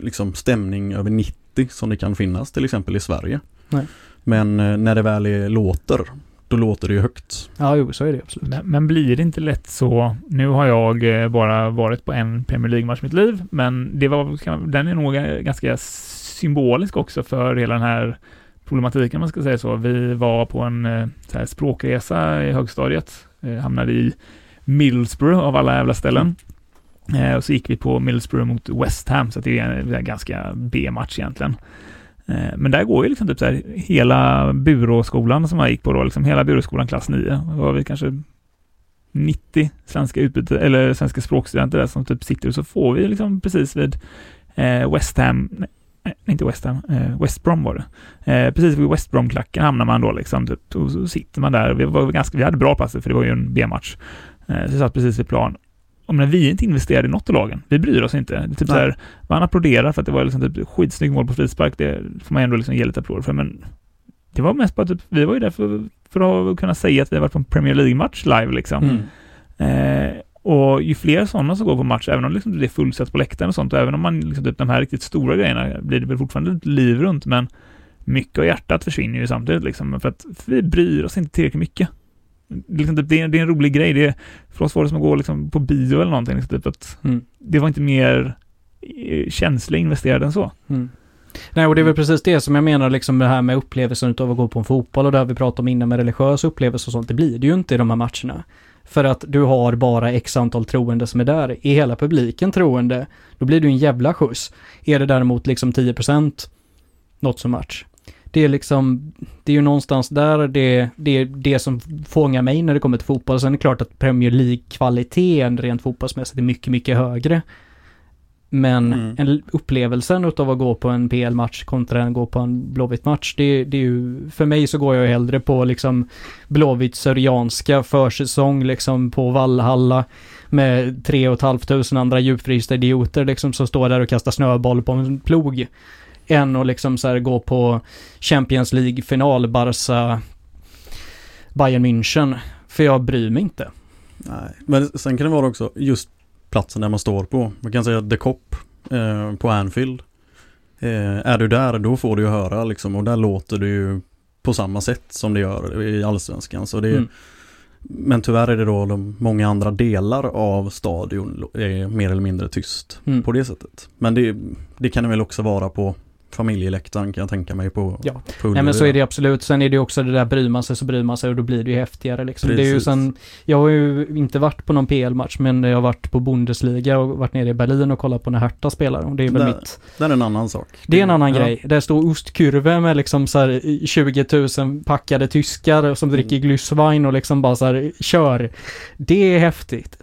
liksom, stämning över 90 som det kan finnas till exempel i Sverige. Nej. Men eh, när det väl är låter, då låter det ju högt. Ja, jo, så är det absolut. Men, men blir det inte lätt så, nu har jag eh, bara varit på en Premier League-match i mitt liv, men det var, den är nog eh, ganska symbolisk också för hela den här problematiken, om man ska säga så. Vi var på en så här språkresa i högstadiet, hamnade i Middlesbrough av alla jävla ställen. Och så gick vi på Middlesbrough mot West Ham, så det är en, en ganska B-match egentligen. Eh, men där går ju liksom typ så här hela Buråskolan som jag gick på då, liksom hela Buråskolan klass 9. Då var vi kanske 90 svenska utbyte, eller svenska språkstudenter där som typ sitter och så får vi liksom precis vid eh, West Ham, nej, nej, inte West Ham, eh, West Brom var det. Eh, precis vid West Brom-klacken hamnar man då liksom, typ, och så sitter man där. Vi, var ganska, vi hade bra platser för det var ju en B-match. Eh, så vi satt precis vid plan. Men vi är inte investerade i något av lagen. Vi bryr oss inte. Det är typ så här, man applåderar för att det var liksom typ skitsnyggt mål på frispark. Det får man ändå liksom ge lite applåder för. Men det var mest bara typ, vi var ju där för, för att kunna säga att vi har varit på en Premier League-match live liksom. Mm. Eh, och ju fler sådana som går på match, även om liksom det är fullsatt på läktaren och sånt, och även om man liksom typ de här riktigt stora grejerna blir det väl fortfarande ett liv runt, men mycket av hjärtat försvinner ju samtidigt liksom, för att vi bryr oss inte tillräckligt mycket. Det är Liksom typ, det, är, det är en rolig grej, det för oss var det som att gå liksom på bio eller någonting, liksom typ att Mm. det var inte mer eh, känsla investerad än så. Mm. Nej, och det är väl precis det som jag menar, liksom det här med upplevelsen utav att gå på en fotboll och det har vi pratat om innan med religiös upplevelse och sånt. Det blir det ju inte i de här matcherna. För att du har bara x antal troende som är där. Är hela publiken troende, då blir det ju en jävla skjuts. Är det däremot liksom 10% något som match. Det är liksom, det är ju någonstans där det, det är det som fångar mig när det kommer till fotboll. Sen är det klart att Premier League-kvaliteten rent fotbollsmässigt är mycket, mycket högre. Men Mm. en, upplevelsen utav att gå på en PL-match kontra att gå på en Blåvitt-match, det, det är ju, för mig så går jag hellre på liksom Blåvitt Syrianska försäsong liksom på Vallhalla med tre och ett halvt tusen andra djupfrysta idioter liksom som står där och kastar snöboll på en plog. Än att liksom så gå på Champions League-final, Barca, Bayern München. För jag bryr mig inte. Nej, men sen kan det vara också just platsen där man står på. Man kan säga The Cop eh, på Anfield. Eh, är du där, då får du ju höra liksom och där låter det ju på samma sätt som det gör i Allsvenskan. Så det är, Mm. Men tyvärr är det då de många andra delar av stadion är mer eller mindre tyst Mm. på det sättet. Men det, det kan det väl också vara på familjeläktaren kan jag tänka mig på, Ja. på Nej men så är det absolut. Sen är det också det där bryr man sig så bryr man sig och då blir det ju häftigare liksom. Det är ju sen, jag har ju inte varit på någon PL-match men jag har varit på Bundesliga och varit nere i Berlin och kollat på när Hertha spelar och det är väl Där- mitt. Det är en annan sak. Det är en annan Ja. grej. Där står ostkurve med liksom så här 20 000 packade tyskar som dricker Mm. Glühwein och liksom bara så här kör. Det är häftigt.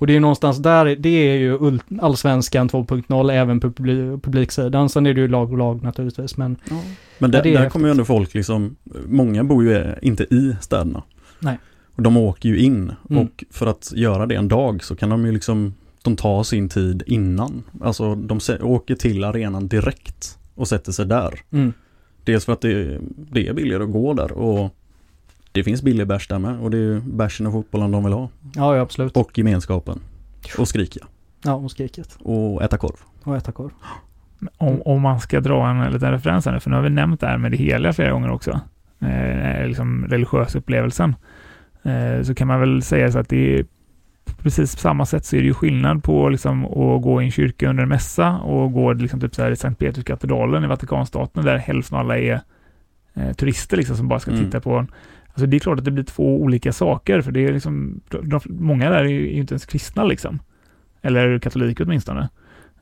Och det är ju någonstans där, det är ju allsvenskan 2.0 även på publi- publiksidan. Sen är det ju lag och lag naturligtvis men Men där, Ja, det är där häftigt. kommer ju ändå folk liksom, många bor ju inte i städerna. Nej. Och de åker ju in Mm. och för att göra det en dag så kan de ju liksom, de tar sin tid innan. Alltså de åker till arenan direkt och sätter sig där. mm, Dels för att det, det är billigare att gå där och det finns billig bärs där med och det är ju bärsen och fotbollen de vill ha. ja, ja absolut. Och gemenskapen. Och skrika. Ja, och skriket. Och äta korv. Och äta korv. Om, om man ska dra en liten referens här nu, för nu har vi nämnt det här med det heliga flera gånger också. Eh, liksom religiösa upplevelsen. Eh, så kan man väl säga så att det är på precis samma sätt så är det ju skillnad på liksom att gå i en kyrka under en mässa och gå liksom typ så här i Sankt Petrus-katedralen i Vatikanstaten där hälften av alla är eh, turister liksom som bara ska Mm. titta på en. Alltså det är klart att det blir två olika saker för det är liksom, de, många där är ju inte ens kristna liksom. Eller katoliker åtminstone.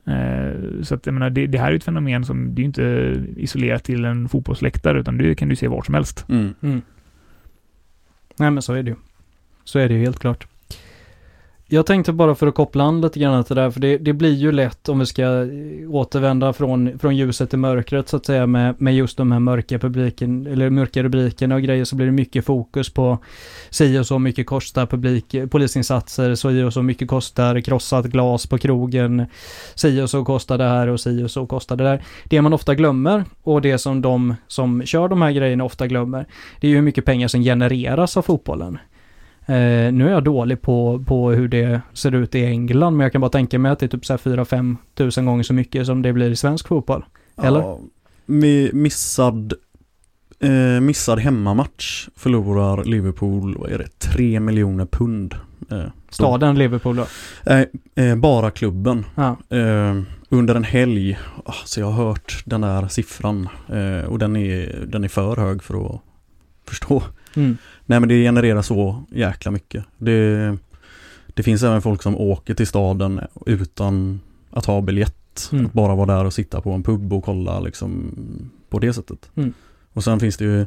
Eh, så att jag menar, det, det här är ett fenomen som, det är ju inte isolerat till en fotbollsläktare utan det kan du se var som helst. Mm. Mm. Nej men så är det ju. Så är det ju helt klart. Jag tänkte bara för att koppla an lite grann till det där, för det, det blir ju lätt om vi ska eh, återvända från, från ljuset till mörkret så att säga med, med just de här mörka publiken, eller mörka rubrikerna och grejer så blir det mycket fokus på si och så mycket kostar publik, polisinsatser, så och så mycket kostar krossat glas på krogen, si och så kostar det här och si och så kostar det där. Det man ofta glömmer och det som de som kör de här grejerna ofta glömmer, det är ju hur mycket pengar som genereras av fotbollen. Eh, nu är jag dålig på, på hur det ser ut i England, men jag kan bara tänka mig att det är typ så här 4-5 tusen gånger så mycket som det blir i svensk fotboll. Eller? Ja, mi- missad, eh, missad hemmamatch förlorar Liverpool, vad är det, 3 miljoner pund. Eh, Staden Liverpool då. eh, eh, bara klubben. Ja. Eh, under en helg, ah, så jag har hört den där siffran eh, och den är, den är för hög för att förstå. Mm. Nej men det genererar så jäkla mycket. Det, det finns även folk som åker till staden utan att ha biljett. Mm. Att bara vara där och sitta på en pub och kolla liksom på det sättet. Mm. Och sen finns det ju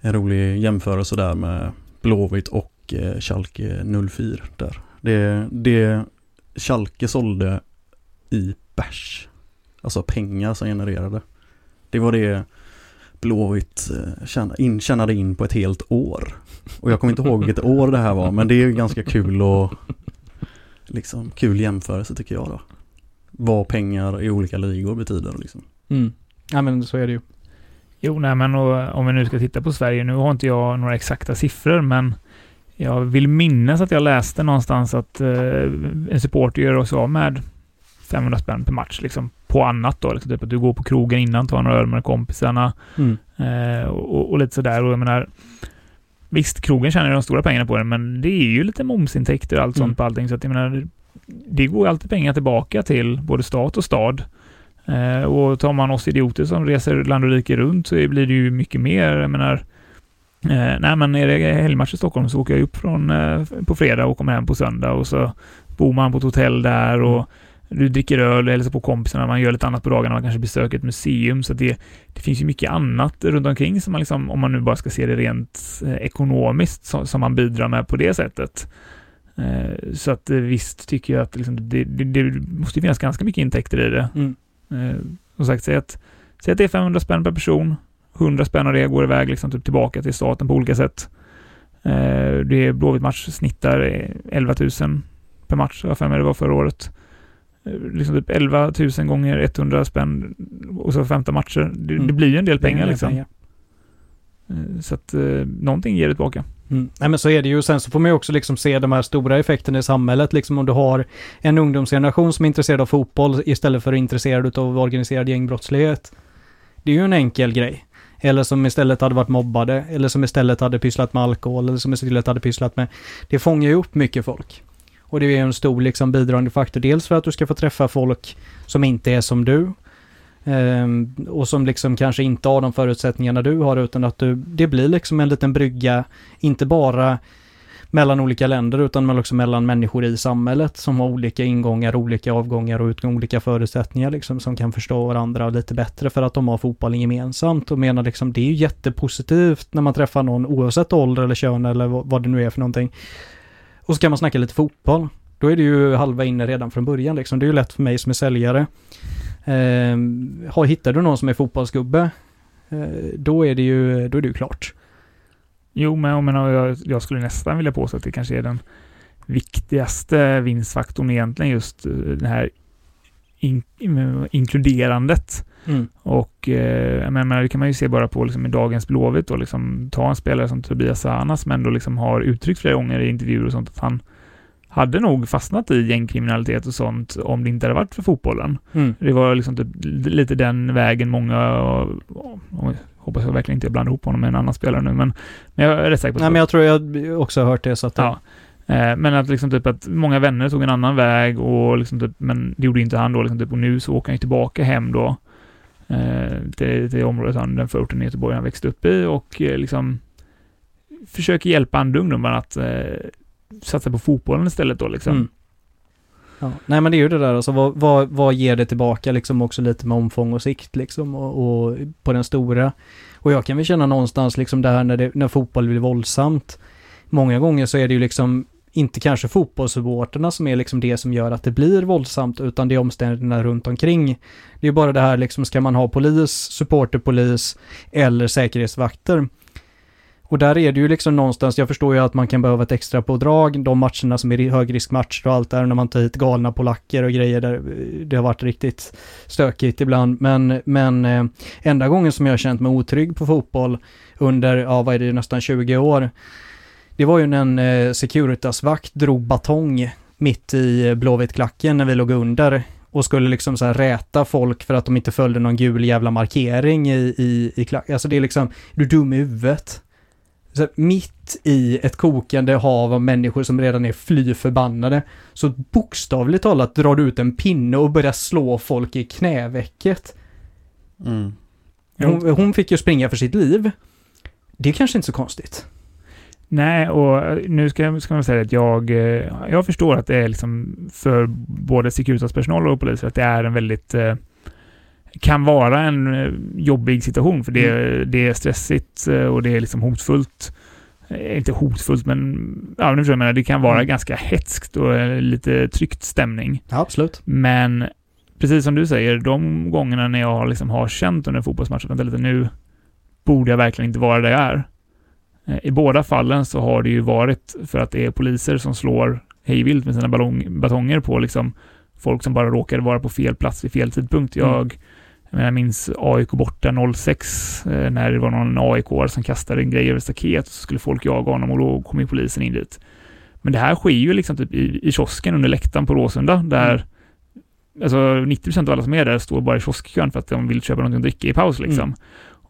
en rolig jämförelse där med Blåvitt och eh, Schalke 04 där. Det, det Schalke sålde i bärs, alltså pengar som genererade. Det var det Blåvitt eh, tjäna- in, på ett helt år. Och jag kommer inte ihåg vilket år det här var, men det är ju ganska kul och liksom kul jämförelse tycker jag då. Vad pengar i olika ligor betyder liksom. Mm. Ja men så är det ju. Jo, nej men och, om vi nu ska titta på Sverige, nu har inte jag några exakta siffror, men jag vill minnas att jag läste någonstans att eh, en supporter gör också av med 500 spänn per match, liksom på annat då. Liksom, typ att du går på krogen innan, tar några öl med kompisarna Mm. eh, och, och lite sådär. Och jag menar, visst, krogen tjänar ju de stora pengarna på det, men det är ju lite momsintäkter och allt Mm. sånt på allting. Så att jag menar, det går ju alltid pengar tillbaka till både stat och stad. Eh, och tar man oss idioter som reser land och rike runt så blir det ju mycket mer. Jag menar, eh, nej men är det helgmatch i Stockholm så åker jag upp från, eh, på fredag och kommer hem på söndag och så bor man på ett hotell där och du dricker öl, hälsar på kompisarna, man gör lite annat på dagarna, man kanske besöker ett museum. Så det, det finns ju mycket annat runt omkring som man liksom, om man nu bara ska se det rent eh, ekonomiskt, som, som man bidrar med på det sättet. Eh, så att eh, visst tycker jag att liksom, det, det, det måste finnas ganska mycket intäkter i det. Mm. Eh, som sagt, säg att, säg att det är 500 spänn per person. 100 spänn av det går iväg liksom, typ tillbaka till staten på olika sätt. Eh, det är Blåvitt match snittar eh, 11 000 per match, jag har för mig det var förra året. Eh, liksom typ 11 000 gånger 100 spänn och så 15 matcher. Det, Mm. det blir ju en del är en pengar del liksom. pengar. Eh, så att eh, någonting ger det tillbaka. Mm. Nej men så är det ju. Sen så får man ju också liksom se de här stora effekterna i samhället. Liksom om du har en ungdomsgeneration som är intresserad av fotboll istället för intresserad av organiserad gängbrottslighet. Det är ju en enkel grej. Eller som istället hade varit mobbade. Eller som istället hade pysslat med alkohol. Eller som istället hade pysslat med... Det fångar ju upp mycket folk. Och det är en stor liksom bidragande faktor. Dels för att du ska få träffa folk som inte är som du. Ehm, och som liksom kanske inte har de förutsättningarna du har utan att du, det blir liksom en liten brygga, inte bara mellan olika länder utan också liksom, mellan människor i samhället som har olika ingångar, olika avgångar och utgång, olika förutsättningar liksom som kan förstå varandra lite bättre för att de har fotbollen gemensamt och menar liksom det är ju jättepositivt när man träffar någon oavsett ålder eller kön eller vad det nu är för någonting. Och så kan man snacka lite fotboll. Då är det ju halva inne redan från början liksom. Det är ju lätt för mig som är säljare. Eh, hittar du någon som är fotbollsgubbe, eh, då är det ju, då är det ju klart. Jo, men jag, menar, jag, jag skulle nästan vilja påstå att det kanske är den viktigaste vinstfaktorn egentligen just eh, det här in, inkluderandet. Mm. Och eh, jag menar, det kan man ju se bara på liksom, i dagens Blåvitt och liksom, ta en spelare som Tobias Sana som ändå liksom har uttryckt flera gånger i intervjuer och sånt att han hade nog fastnat i gängkriminalitet och sånt om det inte hade varit för fotbollen. Mm. Det var liksom typ lite den vägen många, och, och, hoppas jag verkligen inte jag blandar ihop honom med en annan spelare nu, men, men jag är rätt säker på Nej, men jag tror jag också har hört det så att Ja. Eh, Men att liksom typ att många vänner tog en annan väg och liksom typ, men det gjorde inte han då liksom typ, och nu så åker han ju tillbaka hem då Eh, till, till området han, den förorten i Göteborg han växte upp i och eh, liksom försöker hjälpa andra ungdomar att eh, satsa på fotbollen istället då liksom. Mm. Ja. Nej men det är ju det där alltså, vad, vad, vad ger det tillbaka liksom också lite med omfång och sikt liksom och, och på den stora. Och jag kan väl känna någonstans liksom det här när, det, när fotboll blir våldsamt. Många gånger så är det ju liksom inte kanske fotbollssupporterna som är liksom det som gör att det blir våldsamt utan det är omständigheterna runt omkring. Det är ju bara det här liksom, ska man ha polis, supporterpolis eller säkerhetsvakter? Och där är det ju liksom någonstans, jag förstår ju att man kan behöva ett extra pådrag, de matcherna som är högriskmatcher och allt där, när man tar hit galna polacker och grejer där eh, det har varit riktigt stökigt ibland. Men, men eh, enda gången som jag har känt mig otrygg på fotboll under, ja vad är det, nästan 20 år, det var ju när en eh, Securitas-vakt drog batong mitt i Blåvitt-klacken när vi låg under och skulle liksom så här räta folk för att de inte följde någon gul jävla markering i, i, i klacken. Alltså det är liksom, är du dum i huvudet? Så mitt i ett kokande hav av människor som redan är fly förbannade, så bokstavligt talat drar du ut en pinne och börjar slå folk i knävecket. Mm. Hon, hon fick ju springa för sitt liv. Det är kanske inte så konstigt. Nej, och nu ska, ska man säga att jag, eh, jag förstår att det är liksom för både Securitas-personal och poliser att det är en väldigt eh, kan vara en eh, jobbig situation för det, det är stressigt eh, och det är liksom hotfullt. Eh, Inte hotfullt, men ja, nu förstår jag, menar, det kan vara Mm. ganska hetskt och eh, lite tryckt stämning. Ja, absolut. Men precis som du säger, de gångerna när jag liksom har känt under en fotbollsmatch att lite, nu borde jag verkligen inte vara där jag är. Eh, I båda fallen så har det ju varit för att det är poliser som slår hejvilt med sina ballong, batonger på liksom folk som bara råkade vara på fel plats vid fel tidpunkt. Jag, Mm. jag, minns AIK borta 06 eh, när det var någon AIK som kastade en grej över staket och så skulle folk jaga honom och då kom ju polisen in dit. Men det här sker ju liksom typ i, i kiosken under läktaren på Råsunda där alltså 90% av alla som är där står bara i kioskkön för att de vill köpa någonting att dricka i paus liksom. Mm.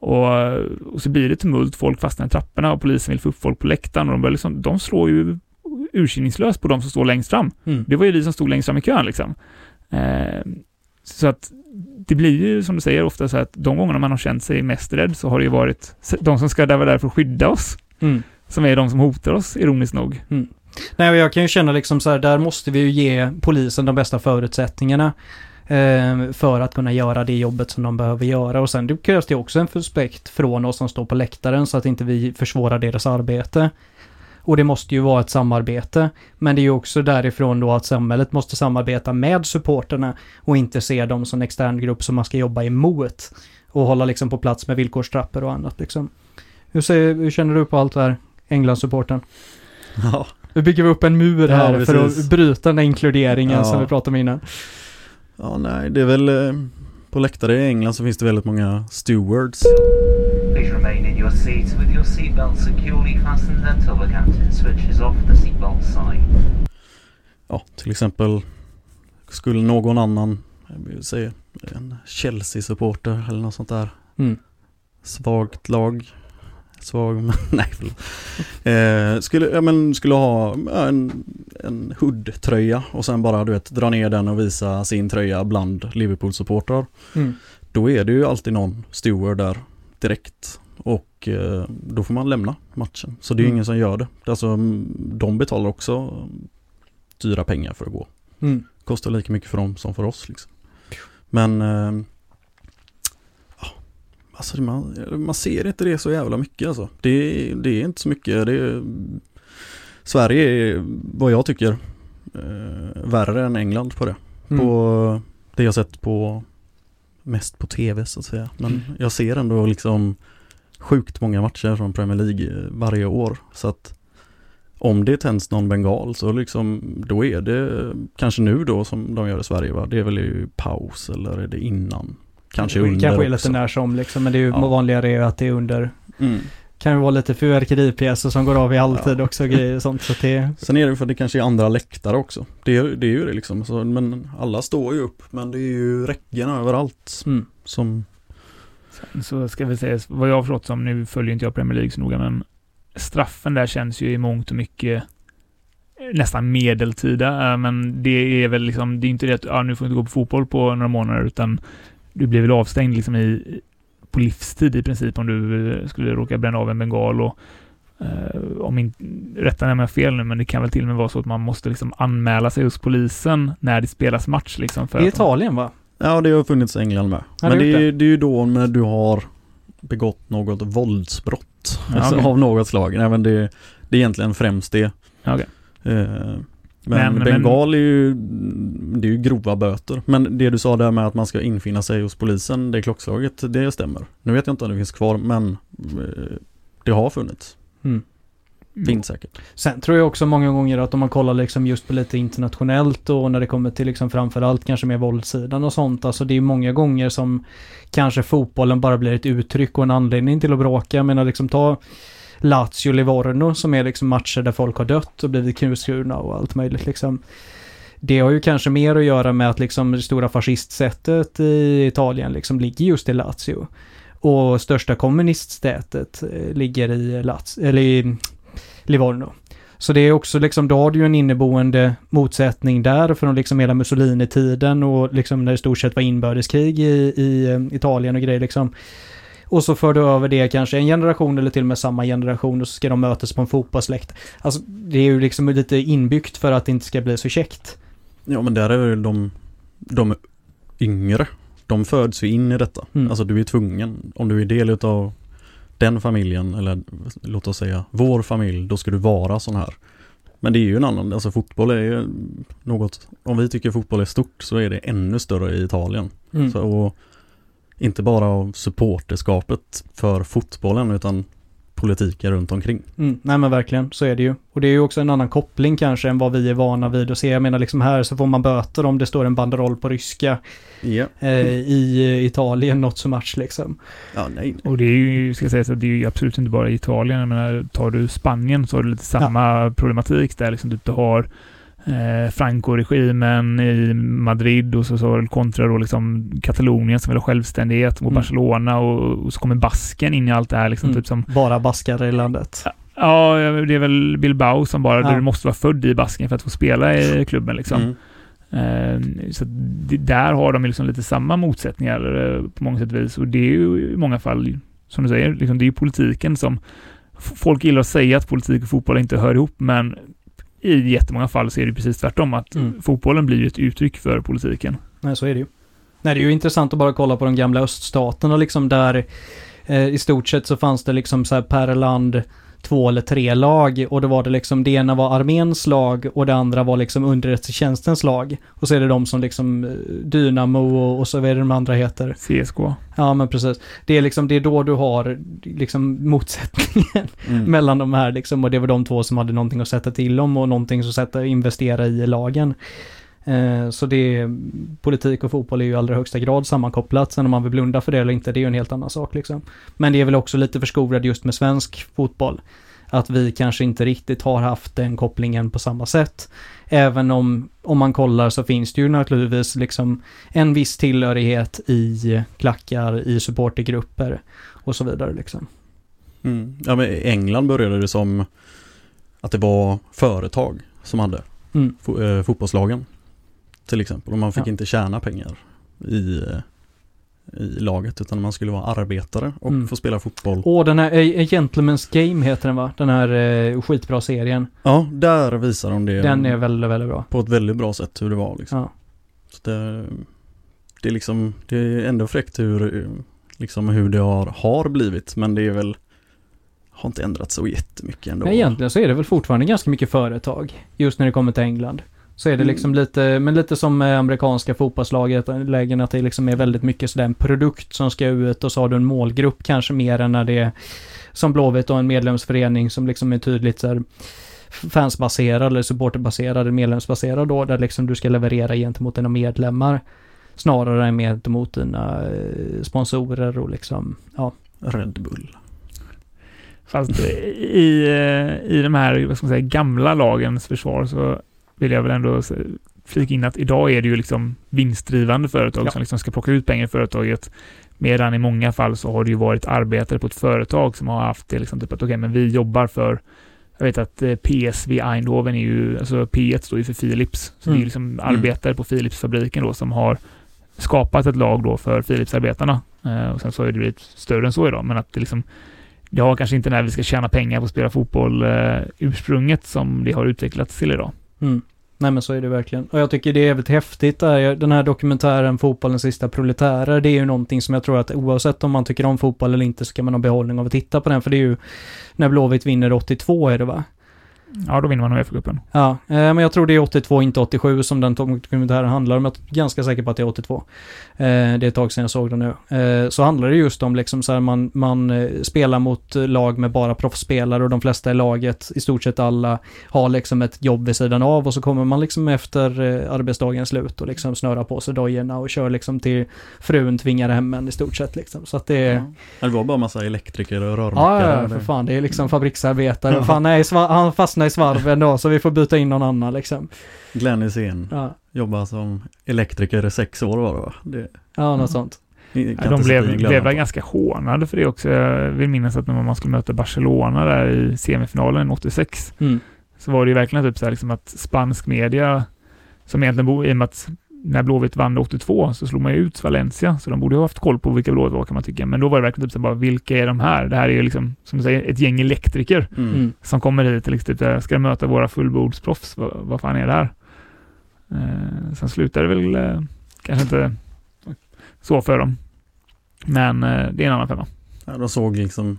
Och, och så blir det tumult, folk fastnar i trapporna och polisen vill få upp folk på läktaren och de, börjar liksom, de slår ju urskillningslöst på de som står längst fram. Mm. Det var ju vi som stod längst fram i kön liksom. Eh, så att det blir ju som du säger ofta så att de gångerna man har känt sig mest rädd så har det ju varit de som ska vara där för att skydda oss, Mm. som är de som hotar oss, ironiskt nog. Nej, och jag kan ju känna liksom så här, där måste vi ju ge polisen de bästa förutsättningarna för att kunna göra det jobbet som de behöver göra. Och sen det krävs det också en respekt från oss som står på läktaren så att inte vi försvårar deras arbete. Och det måste ju vara ett samarbete. Men det är ju också därifrån då att samhället måste samarbeta med supporterna och inte se dem som en extern grupp som man ska jobba emot. Och hålla liksom på plats med villkorstrappor och annat liksom. Hur, säger, hur känner du på allt det här? Englandssupporten? Ja. Nu bygger vi upp en mur Ja, här för precis. att bryta den här inkluderingen Ja. som vi pratade om innan. Ja, nej, det är väl eh, på läktare i England så finns det väldigt många stewards. Please remain in your seats with your seatbelt securely fastened until the captain switches off the seatbelt sign. Ja, till exempel skulle någon annan, säga en Chelsea-supporter eller något sånt där Mm. svagt lag. Svag, men nej förlåt. Eh, skulle, ja, men, skulle ha en, en hood-tröja och sen bara du vet dra ner den och visa sin tröja bland Liverpool-supportrar. Mm. då är det ju alltid någon steward där direkt och eh, då får man lämna matchen. Så det är Mm. ingen som gör det. Alltså mm, de betalar också dyra pengar för att gå. Mm. Kostar lika mycket för dem som för oss liksom. Men eh, alltså man, man ser inte det så jävla mycket alltså. Det, det är inte så mycket. Det är, Sverige är vad jag tycker eh, värre än England på det. Mm. På det jag sett på mest på tv så att säga. Men Mm. jag ser ändå liksom sjukt många matcher från Premier League eh, varje år. Så att om det tänds någon bengal så liksom då är det kanske nu då som de gör i Sverige va. Det är väl i paus eller är det innan? Kanske Det under Kanske är lite när som liksom, men det är ju Ja. vanligare är ju att det är under. Mm. Kan ju vara lite fyrverkeripjäser som går av i alltid Ja. också och grejer och sånt. Så det, Sen är det för att det kanske är andra läktare också. Det är, det är ju det liksom. Så, men alla står ju upp. Men det är ju räcken överallt mm. som Så ska vi säga, vad jag har förstått som, nu följer inte jag Premier League så noga, men straffen där känns ju i mångt och mycket nästan medeltida. eh, Men det är väl liksom, det är inte det att ja, nu får du inte gå på fotboll på några månader, utan du blir väl avstängd liksom i, på livstid i princip om du eh, skulle råka bränna av en bengal och eh, om inte, rätta mig om jag fel nu, men det kan väl till och med vara så att man måste liksom anmäla sig hos polisen när det spelas match liksom. För I att- Italien va? Ja, det har funnits i England med. Har Men det det är, det är ju då när du har begått något våldsbrott Ja, alltså, av något slag. Nej, men det, det är egentligen främst det. Okej. Eh, men, Men- men- bengal är ju, det är ju grova böter. Men det du sa där med att man ska infinna sig hos polisen, det klockslaget, det stämmer. Nu vet jag inte om det finns kvar, men eh, det har funnits. Mm. Finns säkert. Sen tror jag också många gånger att om man kollar liksom just på lite internationellt och när det kommer till liksom framförallt kanske mer våldssidan och sånt. Alltså det är många gånger som kanske fotbollen bara blir ett uttryck och en anledning till att bråka. Jag menar liksom ta Lazio Livorno som är liksom matcher där folk har dött och blivit knivskurna och allt möjligt liksom. Det har ju kanske mer att göra med att liksom det stora fascistsättet i Italien liksom ligger just i Lazio. Och största kommuniststätet eh, ligger i Lazio, eller i Livorno. Så det är också liksom, då har du ju en inneboende motsättning där från liksom hela Mussolini-tiden och liksom när det i stort sett var inbördeskrig i, i eh, Italien och grejer liksom. Och så för du över det kanske en generation eller till och med samma generation och så ska de mötas på en fotbollsläkt. Alltså det är ju liksom lite inbyggt för att det inte ska bli så käckt. Ja men där är väl de, de yngre. De föds ju in i detta. Mm. Alltså du är tvungen, om du är del av den familjen eller låt oss säga vår familj, då ska du vara sån här. Men det är ju en annan, alltså fotboll är ju något, om vi tycker fotboll är stort så är det ännu större i Italien. Mm. Så, och inte bara av supporterskapet för fotbollen utan politiken runt omkring. Mm, nej men verkligen, så är det ju. Och det är ju också en annan koppling kanske än vad vi är vana vid att se. Jag menar liksom här så får man böter om det står en banderoll på ryska Ja. eh, i eh, Italien, not so much liksom. Ja, nej. Och det är ju, ska jag säga, så att det är ju absolut inte bara i Italien. Jag menar, tar du Spanien så har du lite samma problematik där. Liksom, du har eh, Franco-regimen i Madrid och så, så kontra då liksom Katalonien som vill ha självständighet mot Mm. Barcelona och, och så kommer Basken in i allt det här. Liksom, Mm. typ som, Bara baskar i landet. ja, det är väl Bilbao som bara, Ja. du måste vara född i Basken för att få spela i klubben. Liksom. Mm. Eh, Så där har de liksom lite samma motsättningar eh, på många sätt och vis. Och det är ju i många fall, som du säger, liksom det är ju politiken som... Folk gillar att säga att politik och fotboll inte hör ihop, men i jättemånga fall så är det precis tvärtom. Att Mm. fotbollen blir ett uttryck för politiken. Nej, så är det ju. Nej, det är ju intressant att bara kolla på de gamla öststaterna liksom där eh, i stort sett så fanns det liksom så här per land två eller tre lag och då var det liksom det ena var arméns lag och det andra var liksom underrättelsetjänstens lag. Och så är det de som liksom eh, Dynamo och, och så vad är det de andra heter. CSK. Ja men precis. Det är liksom, det är då du har liksom motsättningen Mm. mellan de här liksom och det var de två som hade någonting att sätta till om och någonting att sätta, investera i lagen. Eh, så det är, politik och fotboll är ju i allra högsta grad sammankopplat. Sen om man vill blunda för det eller inte, det är ju en helt annan sak liksom. Men det är väl också lite förskorad just med svensk fotboll. Att vi kanske inte riktigt har haft den kopplingen på samma sätt. Även om, om man kollar så finns det ju naturligtvis liksom en viss tillhörighet i klackar, i supportergrupper och så vidare liksom. Mm. Ja, men England började det som att det var företag som hade Mm. eh, fotbollslagen. Till exempel. Och man fick Ja. inte tjäna pengar i, eh, i laget utan man skulle vara arbetare och Mm. få spela fotboll. Åh, den här A, A Gentleman's Game heter den va? Den här eh, skitbra serien. Ja, där visar de det Den är väldigt, väldigt bra. på ett väldigt bra sätt hur det var liksom. Ja. Så det, det är liksom, det är ändå fräckt hur, eh, liksom hur det har, har blivit men det är väl har inte ändrats så jättemycket ändå. Men egentligen så är det väl fortfarande ganska mycket företag. Just när det kommer till England. Så är det liksom lite, men lite som med amerikanska fotbollslaget, lägen att det liksom är väldigt mycket sådär en produkt som ska ut och så har du en målgrupp kanske mer än när det är som Blåvitt och en medlemsförening som liksom är tydligt så här fansbaserad eller supporterbaserad eller medlemsbaserad då, där liksom du ska leverera gentemot dina medlemmar snarare än gentemot dina eh, sponsorer och liksom, ja. Red Bull. Fast i, i de här vad ska man säga, gamla lagens försvar så vill jag väl ändå flika in att idag är det ju liksom vinstdrivande företag Ja. som liksom ska plocka ut pengar i företaget. Medan i många fall så har det ju varit arbetare på ett företag som har haft det liksom typ att okej, men vi jobbar för jag vet att eh, PSV Eindhoven är ju, alltså P1 står ju för Philips. Så det är Mm. ju liksom arbetare på Philipsfabriken då som har skapat ett lag då för Philipsarbetarna. Eh, och sen så har det blivit större än så idag, men att det liksom det har kanske inte när vi ska tjäna pengar på att spela fotboll eh, ursprunget som det har utvecklats till idag. Mm. Nej men så är det verkligen. Och jag tycker det är väldigt häftigt där. Den här dokumentären Fotbollens sista proletärer, det är ju någonting som jag tror att oavsett om man tycker om fotboll eller inte så kan man ha behållning av att titta på den. För det är ju när Blåvitt vinner 82 är det va? Ja, då vinner man Uefa-cupen. Ja, eh, men jag tror det är 82, inte 87 som den dokumentären handlar om. Jag är ganska säker på att det är 82. Eh, det är ett tag sedan jag såg den nu. Eh, så handlar det just om liksom så här man, man spelar mot lag med bara proffsspelare och de flesta i laget, i stort sett alla, har liksom ett jobb vid sidan av och så kommer man liksom efter arbetsdagens slut och liksom snörar på sig dojorna och kör liksom till frun tvingar hem en i stort sett liksom. Så att det är... Ja, det var bara massa elektriker och Ja, rörmokare. ja, ja, för fan. Det är liksom fabriksarbetare. Fan, nej, han fastnar i svarven då, så vi får byta in någon annan liksom. Glenn Hysén Ja, jobbade som elektriker i sex år var det va? Det, ja något sånt. Ja, inte de blev, blev väl ganska hånade för det också. Jag vill minnas att när man skulle möta Barcelona där i semifinalen 86 Mm. så var det ju verkligen typ så här liksom att spansk media som egentligen borde, i och med att när Blåvitt vann 82 så slog man ju ut Valencia, så de borde ha haft koll på vilka Blåvitt var kan man tycka. Men då var det verkligen typ så bara, vilka är de här? Det här är ju liksom, som du säger, ett gäng elektriker Mm. Mm. som kommer hit och liksom, typ, ska möta våra fullbordsproffs. Vad, vad fan är det här? Eh, sen slutar det väl eh, kanske inte så för dem. Men eh, det är en annan femma. Ja, de såg liksom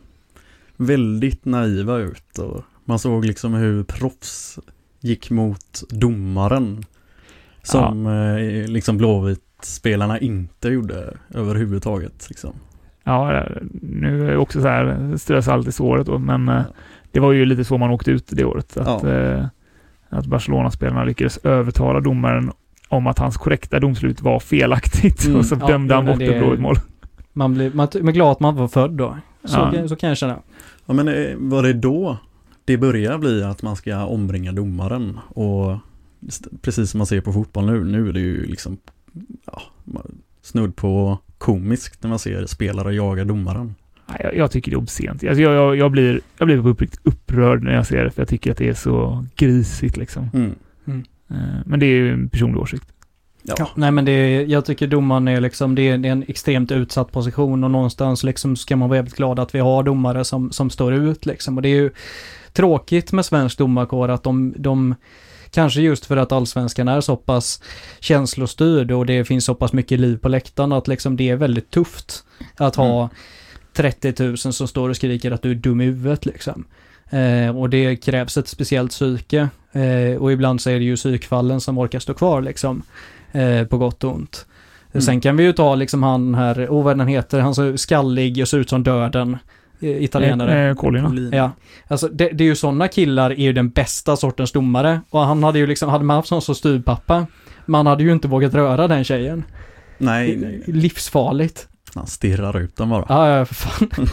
väldigt naiva ut och man såg liksom hur proffs gick mot domaren. Som eh, liksom Blåvitt-spelarna inte gjorde överhuvudtaget. Liksom. Ja, eh, nu är det också så här, strö salt i såret då, men eh, det var ju lite så man åkte ut det året. Att, Ja. att Barcelona-spelarna lyckades övertala domaren om att hans korrekta domslut var felaktigt Mm, och så ja, dömde han bort det- ett blåvitt mål. Man blir, man man är glad att man var född då. Så, Ja. så kan jag känna. Ja men var det då det börjar bli att man ska ombringa domaren och precis som man ser på fotboll nu, nu är det ju liksom ja, snudd på komiskt när man ser spelare jaga domaren. Nej, Jag, jag tycker det är obscent. Alltså jag, jag, jag, blir, jag blir uppriktigt upprörd när jag ser det, för jag tycker att det är så grisigt liksom. Mm. Eh, Men det är ju en personlig åsikt. Ja. Ja, nej men det är, jag tycker domaren är liksom, det är, det är en extremt utsatt position och någonstans liksom ska man vara jävligt glad att vi har domare som, som står ut liksom. Och det är ju tråkigt med svensk domarkår att de, de Kanske just för att allsvenskan är så pass känslostyrd och det finns så pass mycket liv på läktaren att liksom det är väldigt tufft att ha 30 000 som står och skriker att du är dum i huvudet liksom. Eh, och det krävs ett speciellt psyke eh, och ibland så är det ju psykfallen som orkar stå kvar liksom. Eh, på gott och ont. Mm. Sen kan vi ju ta liksom han här, oh vad den heter, han så skallig och ser ut som döden. Eh, Italienare. Eh, eh, Collina. Ja, alltså det, det är ju sådana killar är ju den bästa sortens domare. Och han hade ju liksom, hade man haft sån som styrpappa, man hade ju inte vågat röra den tjejen. Nej, nej. Livsfarligt. Han stirrar ut den bara. Ja, ja, för fan.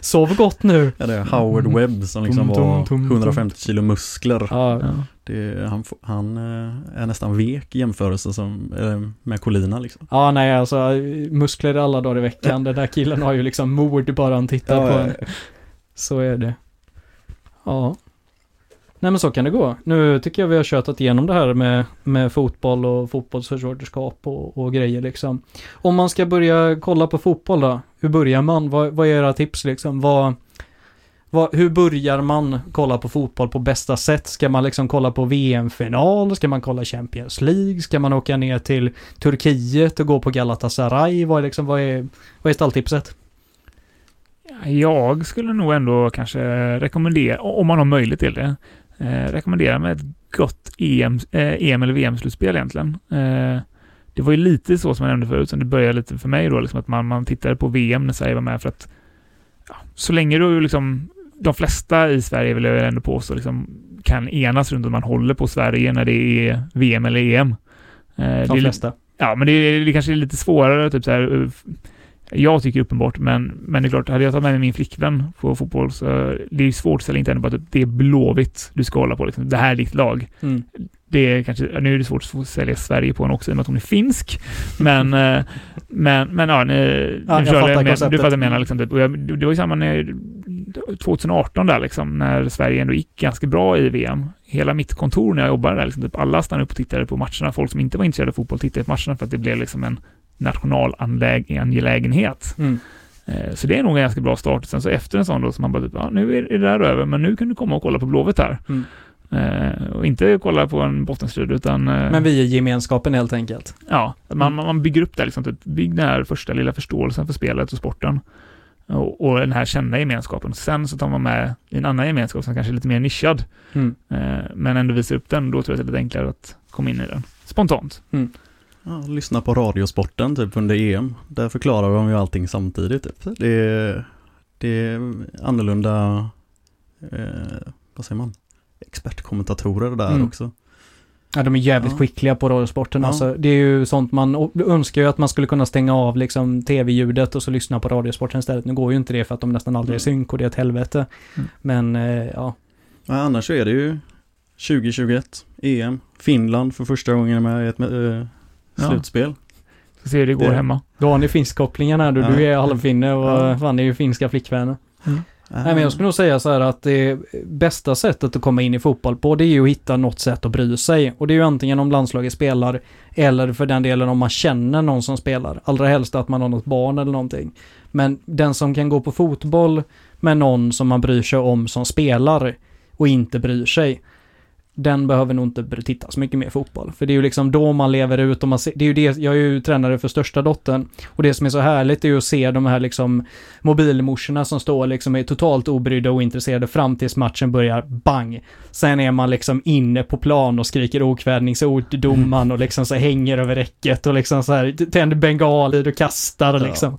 Sov gott nu. Ja, det är Howard Webb som liksom Tum, tum, var tum, tum. 150 kilo muskler. Ja, Ja. Det, han, han eh, är nästan vek i jämförelse som, eh, med Colina liksom. ja nej alltså muskler alla dagar i veckan. Den där killen har ju liksom mord bara han tittar på en. Så är det. Ja. Nej men så kan det gå. Nu tycker jag vi har tjötat igenom det här med, med fotboll och fotbollsförsvarderskap och, och grejer liksom. Om man ska börja kolla på fotboll då, hur börjar man? Vad, vad är era tips liksom? Vad, vad, hur börjar man kolla på fotboll på bästa sätt? Ska man liksom kolla på VM-final? Ska man kolla Champions League? Ska man åka ner till Turkiet och gå på Galatasaray? Vad är, liksom, vad är, vad är stalltipset? Jag skulle nog ändå kanske rekommendera, om man har möjlighet till det, eh, rekommendera med ett gott EM, eh, EM eller VM-slutspel egentligen. Eh, det var ju lite så som jag nämnde förut, som det började lite för mig då, liksom att man, man tittade på VM när Sverige var med för att ja, så länge du liksom, de flesta i Sverige vill jag ändå påstå, liksom, kan enas runt att man håller på Sverige när det är VM eller EM. Eh, De är, flesta. Ja, men det, är, det kanske är lite svårare, typ så här, uh, jag tycker uppenbart, men, men det är klart, hade jag tagit med mig min flickvän på fotboll så det är svårt att ställa inte henne på att typ, det är Blåvitt du ska hålla på. Liksom. Det här är ditt lag. Mm. Det är kanske, nu är det svårt att sälja Sverige på henne också i och med att hon är finsk. Men, eh, men, men ja, ni, Ja, jag du, fattar med, du konceptet. fattar vad jag menar. Liksom, typ. och jag, det var ju samma när 2018 där liksom, när Sverige ändå gick ganska bra i VM. Hela mitt kontor när jag jobbade där, liksom, typ, alla stannade upp och tittade på matcherna. Folk som inte var intresserade av fotboll tittade på matcherna för att det blev liksom en nationalangelägenhet. Mm. Eh, Så det är nog en ganska bra start. Sen så efter en sån då, så man bara typ, ja, nu är det där över, men nu kan du komma och kolla på Blåvitt här. Mm. Eh, och inte kolla på en bottenstrid, utan... eh, Men vi är gemenskapen helt enkelt. Ja, man, Mm. man bygger upp det liksom, typ, bygg den här första lilla förståelsen för spelet och sporten. Och, och den här kända gemenskapen. Sen så tar man med i en annan gemenskap som kanske är lite mer nischad, Mm. eh, men ändå visar upp den, då tror jag att det är lite enklare att komma in i den. Spontant. Ja, lyssna på Radiosporten typ under EM. Där förklarar de ju allting samtidigt. Typ. Det, är, det är annorlunda, eh, vad säger man, expertkommentatorer där Mm. också. Ja, de är jävligt Ja. skickliga på radiosporten. Ja. Alltså, det är ju sånt man önskar ju att man skulle kunna stänga av liksom tv-ljudet och så lyssna på radiosporten istället. Nu går ju inte det för att de nästan aldrig är Mm. synk och det är ett helvete. Mm. Men eh, ja, Ja, annars så är det ju 2021, EM, Finland för första gången med i ett eh, Ja. slutspel. Så ser hur det går Det- hemma. då har ni finskkopplingen här du. Ja. Du är halvfinne och Ja. fan är ju finska flickvänner. Äh, Ah. Nej men jag skulle nog säga så här att det bästa sättet att komma in i fotboll på det är ju att hitta något sätt att bry sig. Och det är ju antingen om landslaget spelar eller för den delen om man känner någon som spelar. Allra helst att man har något barn eller någonting. Men den som kan gå på fotboll med någon som man bryr sig om som spelar och inte bryr sig. Den behöver nog inte titta så mycket mer fotboll. För det är ju liksom då man lever ut och man ser, det är ju det, jag är ju tränare för största dottern. Och det som är så härligt är ju att se de här liksom mobilmorsorna som står liksom är totalt obrydda och ointresserade fram tills matchen börjar, bang. Sen är man liksom inne på plan och skriker okvädningsord till domaren och liksom så hänger över räcket och liksom så här tänder bengaler och kastar Ja. liksom.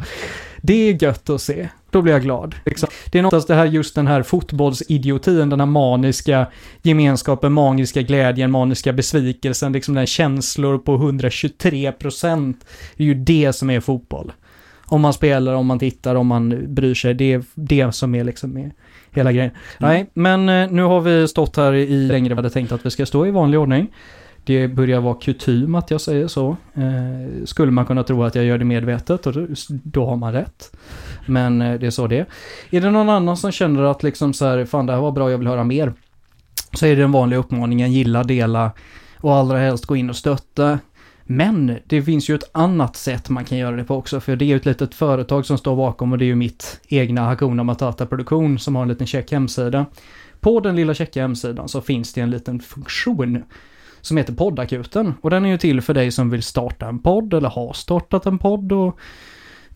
Det är gött att se. Då blir jag glad. Liksom. Det är någonstans det här, just den här fotbollsidiotin, den här maniska gemenskapen, magiska glädjen, maniska besvikelsen, liksom den känslor på 123 procent. Det är ju det som är fotboll. Om man spelar, om man tittar, om man bryr sig. Det är det som är liksom med hela grejen. Nej, men eh, nu har vi stått här i längre än vad jag hade tänkt att vi ska stå i vanlig ordning. Det börjar vara kutym att jag säger så. Eh, skulle man kunna tro att jag gör det medvetet och då, då har man rätt. Men eh, det är så det är. Är det någon annan som känner att liksom så här, fan det här var bra, jag vill höra mer. Så är det den vanliga uppmaningen, gilla, dela och allra helst gå in och stötta. Men det finns ju ett annat sätt man kan göra det på också, för det är ju ett litet företag som står bakom och det är ju mitt egna Hakuna Matata Produktion som har en liten check hemsida. På den lilla checka hemsidan så finns det en liten funktion som heter poddakuten och den är ju till för dig som vill starta en podd eller har startat en podd och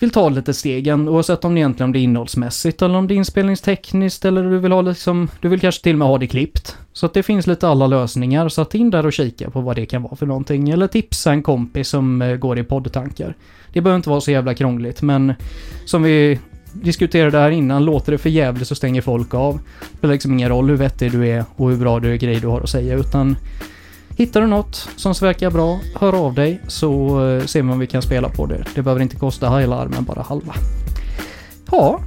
vill ta lite stegen oavsett om det egentligen om det är innehållsmässigt eller om det är inspelningstekniskt eller du vill ha liksom, du vill kanske till och med ha det klippt. Så att det finns lite alla lösningar så att in där och kika på vad det kan vara för någonting eller tipsa en kompis som eh, går i poddtankar. Det behöver inte vara så jävla krångligt men som vi diskuterade här innan, låter det för jävligt så stänger folk av. Det spelar liksom ingen roll hur vettig du är och hur bra du är grejer du har att säga utan Hittar du något som verkar bra, hör av dig så eh, ser vi om vi kan spela på det. Det behöver inte kosta hela armen, bara halva. Ja,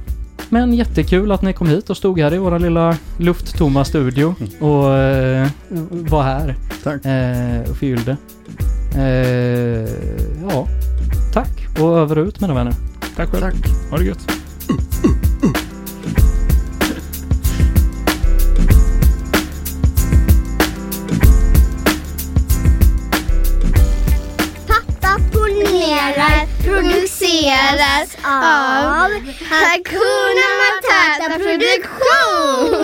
men jättekul att ni kom hit och stod här i våra lilla lufttomma studio och eh, var här Tack. eh, och fyllde. Eh, ja, tack och över och ut mina vänner. Tack själv. Tack. Ha det gött. karaktärer produceras av Hakuna Matata Produktion.